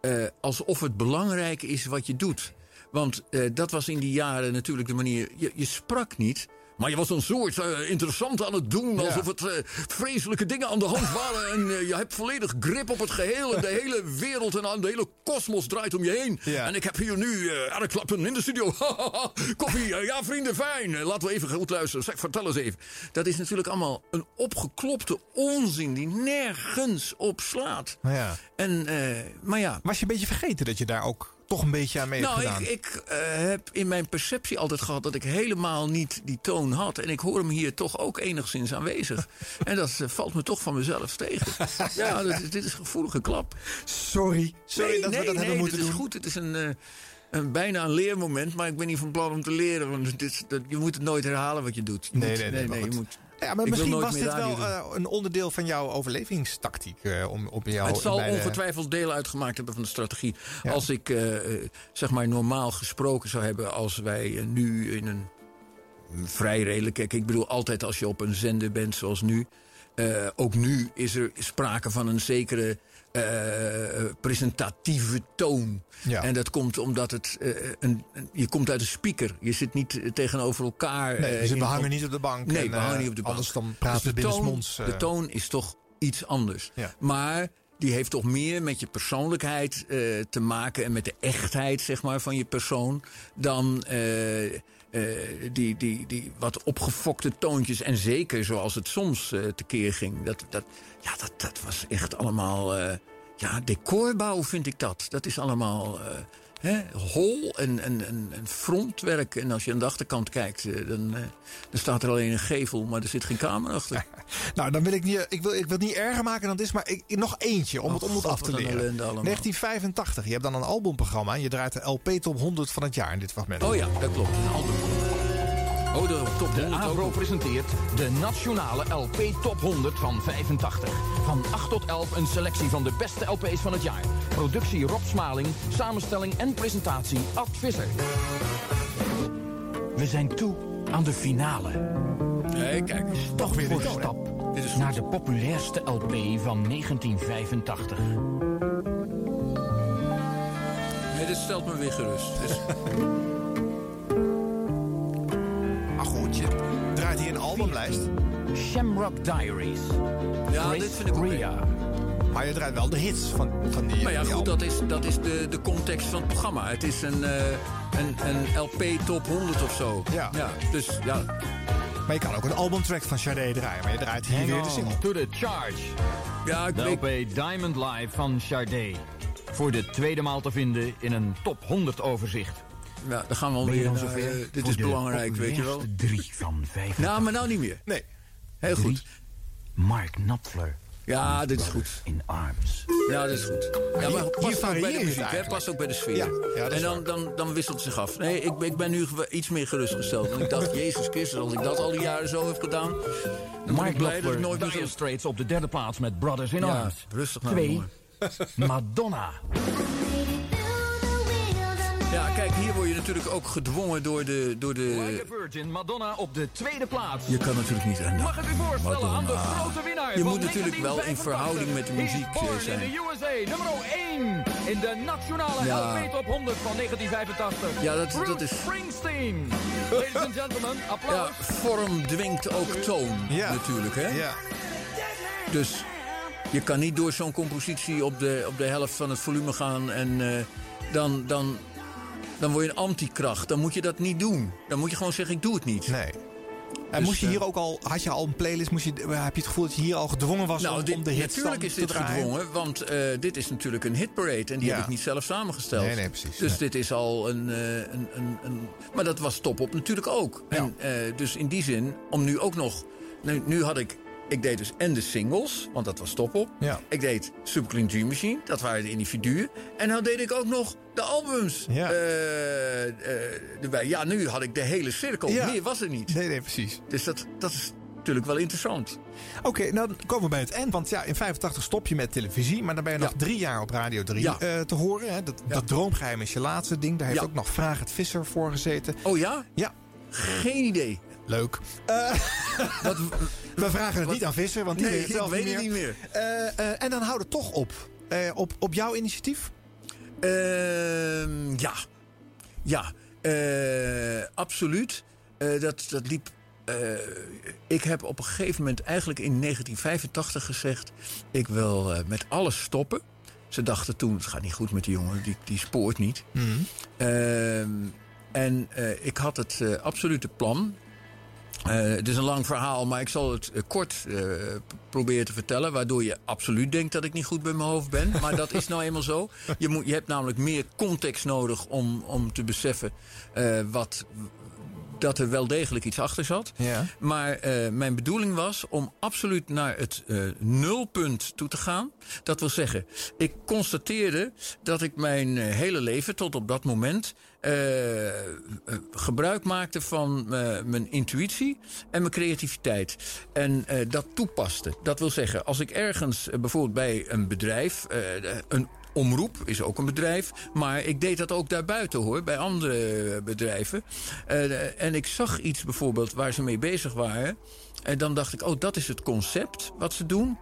eh, alsof het belangrijk is wat je doet. Want eh, dat was in die jaren natuurlijk de manier... Je, je sprak niet... Maar je was een soort eh, interessant aan het doen. Alsof het eh, vreselijke dingen aan de hand waren. En eh, je hebt volledig grip op het geheel. En de hele wereld en aan de hele kosmos draait om je heen. En ik heb hier nu Eric Clapton in de studio. Koffie, ja vrienden, fijn. Laten we even goed luisteren. Zeg, vertel eens even. Dat is natuurlijk allemaal een opgeklopte onzin die nergens op slaat. Ja. En, maar ja, Was je een beetje vergeten dat je daar ook toch een beetje aan mee nou, gedaan? ik, ik eh, heb in mijn perceptie altijd gehad dat ik helemaal niet die toon had. En ik hoor hem hier toch ook enigszins aanwezig. en dat eh, valt me toch van mezelf tegen. ja, dat, is- dit is een gevoelige klap. Sorry, sorry nee, dat nee, we dat nee, hebben moeten dit is doen. goed. Het is een, eh, een, bijna een leermoment, maar ik ben niet van plan om te leren. Want dit, is- dat, je moet het nooit herhalen wat je doet. Je Nee, moet, nee, nee, maar je moet, Ja, maar ik misschien was dit wel eh, een onderdeel van jouw overlevingstactiek. eh, om op jou het zal de- ongetwijfeld deel uitgemaakt hebben van de strategie. Ja. Als ik eh, zeg maar normaal gesproken zou hebben als wij nu in een vrij redelijk... Kijk, ik bedoel altijd als je op een zender bent zoals nu... eh, ook nu is er sprake van een zekere eh, presentatieve toon. Ja. En dat komt omdat het. eh, een, een- je komt uit een speaker. Je zit niet eh, tegenover elkaar. Nee, eh, dus we hangen niet op de bank. Nee, en, we hangen eh, niet op de bank. Anders dan praten Dus de toon, binnensmonds. eh. De toon is toch iets anders. Ja. Maar die heeft toch meer met je persoonlijkheid eh, te maken en met de echtheid zeg maar, van je persoon dan eh, eh, die, die, die wat opgefokte toontjes. En zeker zoals het soms eh, tekeer ging. Dat, dat, ja, dat, dat was echt allemaal. eh, ja, decorbouw vind ik dat. Dat is allemaal. Hè, hol en, en, en, en frontwerk. En als je aan de achterkant kijkt, eh, dan, eh, dan staat er alleen een gevel, maar er zit geen kamer achter. Nou, dan wil ik niet, ik wil, ik wil het niet erger maken dan dit, is, maar ik, nog eentje om Oh, het om het af te leren. ellende allemaal. 1985, je hebt dan een albumprogramma en je draait de LP Top 100 van het jaar in dit fragment. Oh ja, dat klopt. Een album. Oh, de top De 100 ook AVRO nog. presenteert de nationale LP Top 100 van 85. Van 8 tot 11 een selectie van de beste LP's van het jaar. Productie Rob Smaling, samenstelling en presentatie Ad Visser. We zijn toe aan de finale. Nee, kijk. Toch weer voor hè? stap naar de populairste LP van 1985. Nee, dit stelt me weer gerust. Draait hier een albumlijst, Shamrock Diaries. ja, dit vind ik ook Ria. maar je draait wel de hits van, van die Maar ja, die goed, album. dat is, dat is de, de context van het programma. Het is een, eh, een, een LP top 100 of zo. Ja. dus ja, Maar je kan ook een albumtrack van Sade draaien, maar je draait hier weer de single. to the charge. ja ik De. LP Diamond Live van Sade. Voor de tweede maal te vinden in een top 100 overzicht. Ja, dan gaan we alweer eh, dit is belangrijk, weet je wel. drie van 85. Nou, maar nou niet meer. Nee. Heel goed. Mark Knopfler. Ja, dit is goed. In Arms. Ja, dat is goed. Ja, maar hier past ook bij de muziek, hè? Past ook bij de sfeer. Ja, ja, dat en dan, dan, dan wisselt het zich af. Nee, ik, ben- ik ben nu iets meer gerustgesteld. Want ik dacht, Jezus Christus, als ik dat al die jaren zo heb gedaan... dan ben Mark ik blij dat ik nooit meer. Straits op de derde plaats met Brothers in Ja, Arms. rustig nou, Twee. Madonna. Ja, kijk, hier word je natuurlijk ook gedwongen door de... Door Like de a Virgin, Madonna op de tweede plaats. je kan natuurlijk niet aan. Mag ik u voorstellen aan de grote winnaar Je van moet natuurlijk wel in 1985. verhouding met de muziek, He's born eh, zijn. in de USA, nummer 1 in de nationale Ja. LP Top 100 van 1985. Ja, dat- Bruce dat is- Springsteen. Ladies and gentlemen, Ja, applaus. vorm dwingt ook toon, Ja. natuurlijk, hè? Ja. Dus je kan niet door zo'n compositie op de, op de helft van het volume gaan en eh, dan, dan, dan word je een antikracht. Dan moet je dat niet doen. Dan moet je gewoon zeggen, ik doe het niet. Nee. En Dus, moest je eh, hier ook al, had je al een playlist, moest je, heb je het gevoel dat je hier al gedwongen was Nou, om, dit, om de hits natuurlijk dan is te dit gedwongen, want eh, dit is natuurlijk een hitparade en die Ja. heb ik niet zelf samengesteld. Nee, nee, precies. Dus Nee. dit is al een, eh, een, een, een. Maar dat was top op natuurlijk ook. En, eh, dus in die zin, om nu ook nog. Nu, nu had ik. Ik deed dus en de singles, want dat was top op. Ja. Ik deed Superclean Dream Machine, dat waren de individuen. En nou deed ik ook nog de albums Ja. eh, eh, erbij. Ja, nu had ik de hele cirkel. Ja. Meer was er niet. Nee, nee, precies. Dus dat, dat is natuurlijk wel interessant. Oké, nou dan komen we bij het eind. Want ja, in 85 stop je met televisie. Maar dan ben je nog drie jaar op Radio 3 Ja. eh, te horen. Hè? Dat, droomgeheim is je laatste ding. Daar heeft ook nog Vraag het Visser voor gezeten. Oh ja? Ja, Geen idee. leuk. Eh, Wat, we vragen het niet aan Visser, want die nee, weet het ik zelf weet niet het meer. niet meer. Eh, eh, en dan houdt het toch op. Eh, op, op jouw initiatief? Ehm, ja. Ja, absoluut. Dat, dat liep. ik heb op een gegeven moment, eigenlijk in 1985, gezegd: Ik wil met alles stoppen. Ze dachten toen: het gaat niet goed met die jongen, die, die spoort niet. Ehm, en ik had het absolute plan. Eh, het is een lang verhaal, maar ik zal het eh, kort eh, proberen te vertellen. Waardoor je absoluut denkt dat ik niet goed bij mijn hoofd ben. Maar dat is nou eenmaal zo. Je, moet, je hebt namelijk meer context nodig om, om te beseffen wat, dat er wel degelijk iets achter zat. Ja. Maar eh, mijn bedoeling was om absoluut naar het eh, nulpunt toe te gaan. Dat wil zeggen, ik constateerde dat ik mijn eh, hele leven tot op dat moment gebruik maakte van mijn intuïtie en mijn creativiteit. En dat toepaste. Dat wil zeggen, als ik ergens bijvoorbeeld bij een bedrijf, een, Omroep is ook een bedrijf. Maar ik deed dat ook daarbuiten hoor, bij andere bedrijven. Eh, en ik zag iets bijvoorbeeld waar ze mee bezig waren. En dan dacht ik, oh, dat is het concept wat ze doen.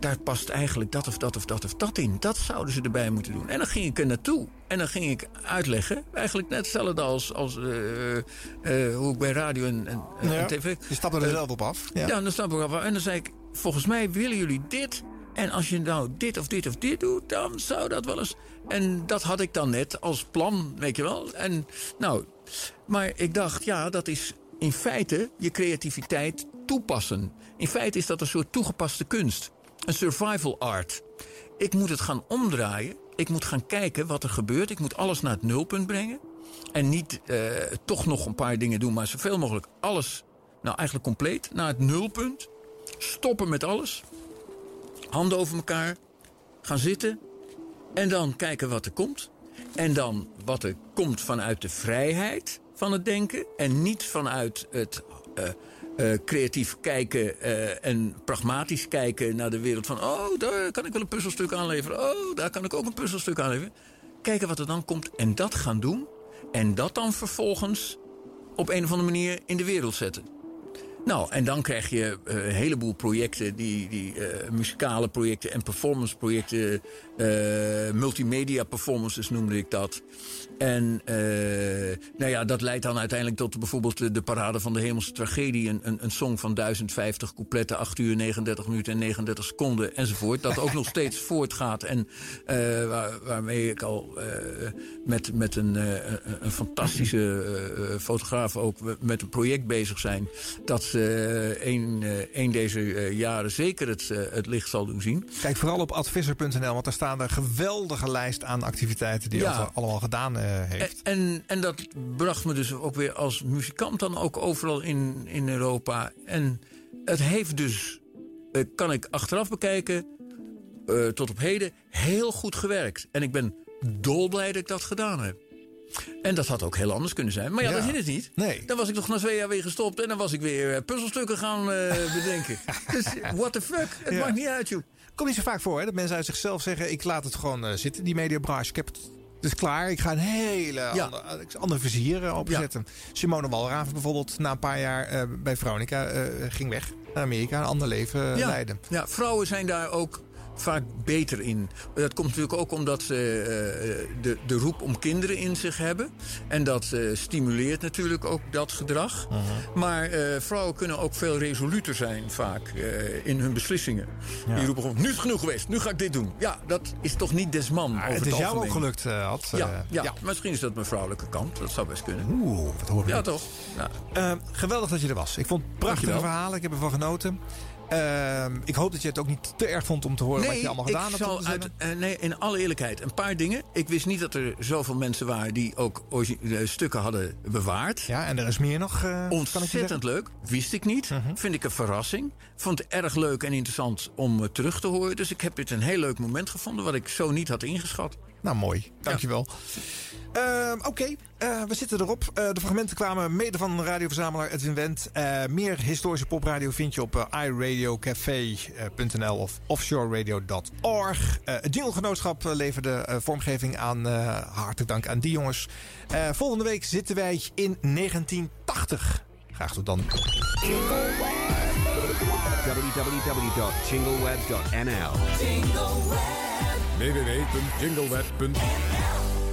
Daar past eigenlijk dat of dat of dat of dat in. Dat zouden ze erbij moeten doen. En dan ging ik er naartoe. En dan ging ik uitleggen. Eigenlijk net hetzelfde als, als eh, eh, hoe ik bij radio en, en, en Ja, tv... je stapt er zelf op af. Ja. dan stap ik af. En dan zei ik, volgens mij willen jullie dit. En als je nou dit of dit of dit doet, dan zou dat wel eens... En dat had ik dan net als plan, weet je wel. En nou, maar ik dacht, ja, dat is in feite je creativiteit toepassen. In feite is dat een soort toegepaste kunst. Een survival art. Ik moet het gaan omdraaien. Ik moet gaan kijken wat er gebeurt. Ik moet alles naar het nulpunt brengen. En niet eh, toch nog een paar dingen doen, maar zoveel mogelijk alles, nou eigenlijk compleet, naar het nulpunt. Stoppen met alles. Handen over elkaar. Gaan zitten. En dan kijken wat er komt. En dan wat er komt vanuit de vrijheid van het denken. En niet vanuit het eh, eh, creatief kijken eh, en pragmatisch kijken naar de wereld. Van, oh, daar kan ik wel een puzzelstuk aanleveren. Oh, daar kan ik ook een puzzelstuk aanleveren. Kijken wat er dan komt en dat gaan doen. En dat dan vervolgens op een of andere manier in de wereld zetten. Nou, en dan krijg je eh, een heleboel projecten, die, die eh, muzikale projecten en performance projecten, eh, multimedia performances noemde ik dat. En nou ja, dat leidt dan uiteindelijk tot bijvoorbeeld de, de parade van de hemelse tragedie, een, een, een song van 1050 coupletten, 8 uur 39 minuten en 39 seconden enzovoort. Dat ook nog steeds voortgaat en waar, waarmee ik al met, met een, een- fantastische fotograaf ook met een project bezig zijn. Dat een, eh, een deze eh, jaren zeker het, eh, het licht zal doen zien. Kijk vooral op advisser.nl, want daar staan een geweldige lijst aan activiteiten die Ja. hij allemaal gedaan eh, heeft. En, en, en dat bracht me dus ook weer als muzikant dan ook overal in, in Europa. En het heeft dus, eh, kan ik achteraf bekijken, eh, tot op heden heel goed gewerkt. En ik ben dolblij dat ik dat gedaan heb. En dat had ook heel anders kunnen zijn. Maar ja, Ja. dat is het niet. Nee. Dan was ik nog na twee jaar weer gestopt. En dan was ik weer eh, puzzelstukken gaan eh, bedenken. dus what the fuck? Het Ja. maakt niet uit, joh. Komt niet zo vaak voor hè, dat mensen uit zichzelf zeggen: ik laat het gewoon eh, zitten, die mediabranche. Ik heb het. Is klaar. Ik ga een hele Ja. ander, ander vizier eh, opzetten. Simone Walraven bijvoorbeeld, na een paar jaar eh, bij Veronica, eh, ging weg naar Amerika. Een ander leven eh, ja. leiden. Ja, vrouwen zijn daar ook vaak beter in. Dat komt natuurlijk ook omdat ze eh, de, de roep om kinderen in zich hebben. En dat eh, stimuleert natuurlijk ook dat gedrag. Mhm. Maar eh, vrouwen kunnen ook veel resoluter zijn vaak eh, in hun beslissingen. Die roepen gewoon, nu is het genoeg geweest, nu ga ik dit doen. Ja, dat is toch niet des man over het het is jou ook gelukt, eh, Ad. Ja, Eh, ja, ja. misschien is dat mijn vrouwelijke kant. Dat zou best kunnen. Oeh, wat hoor ik. Ja, toch? Ja. Eh, geweldig dat je er was. Ik vond het prachtige verhalen. Ik heb ervan genoten. Eh, ik hoop dat je het ook niet te erg vond om te horen wat je allemaal gedaan ik hebt. uit, eh, nee, in alle eerlijkheid, een paar dingen. Ik wist niet dat er zoveel mensen waren die ook eh, stukken hadden bewaard. Ja, en er is meer nog. eh. Ontzettend leuk. Wist ik niet. Vind ik een verrassing. Vond het erg leuk en interessant om terug te horen. Dus ik heb dit een heel leuk moment gevonden wat ik zo niet had ingeschat. Nou, mooi. Dankjewel. Ehm, Oké, eh, we zitten erop. Eh, de fragmenten kwamen mede van radioverzamelaar Edwin Wendt. Eh, meer historische popradio vind je op iRadioCafé.nl of offshoreradio.org. Eh het Jingelgenootschap eh, leverde vormgeving aan. eh, hartelijk dank aan die jongens. Eh, volgende week zitten wij in 1980. Graag tot dan. www.jingleweb.nl www.jingleweb.nl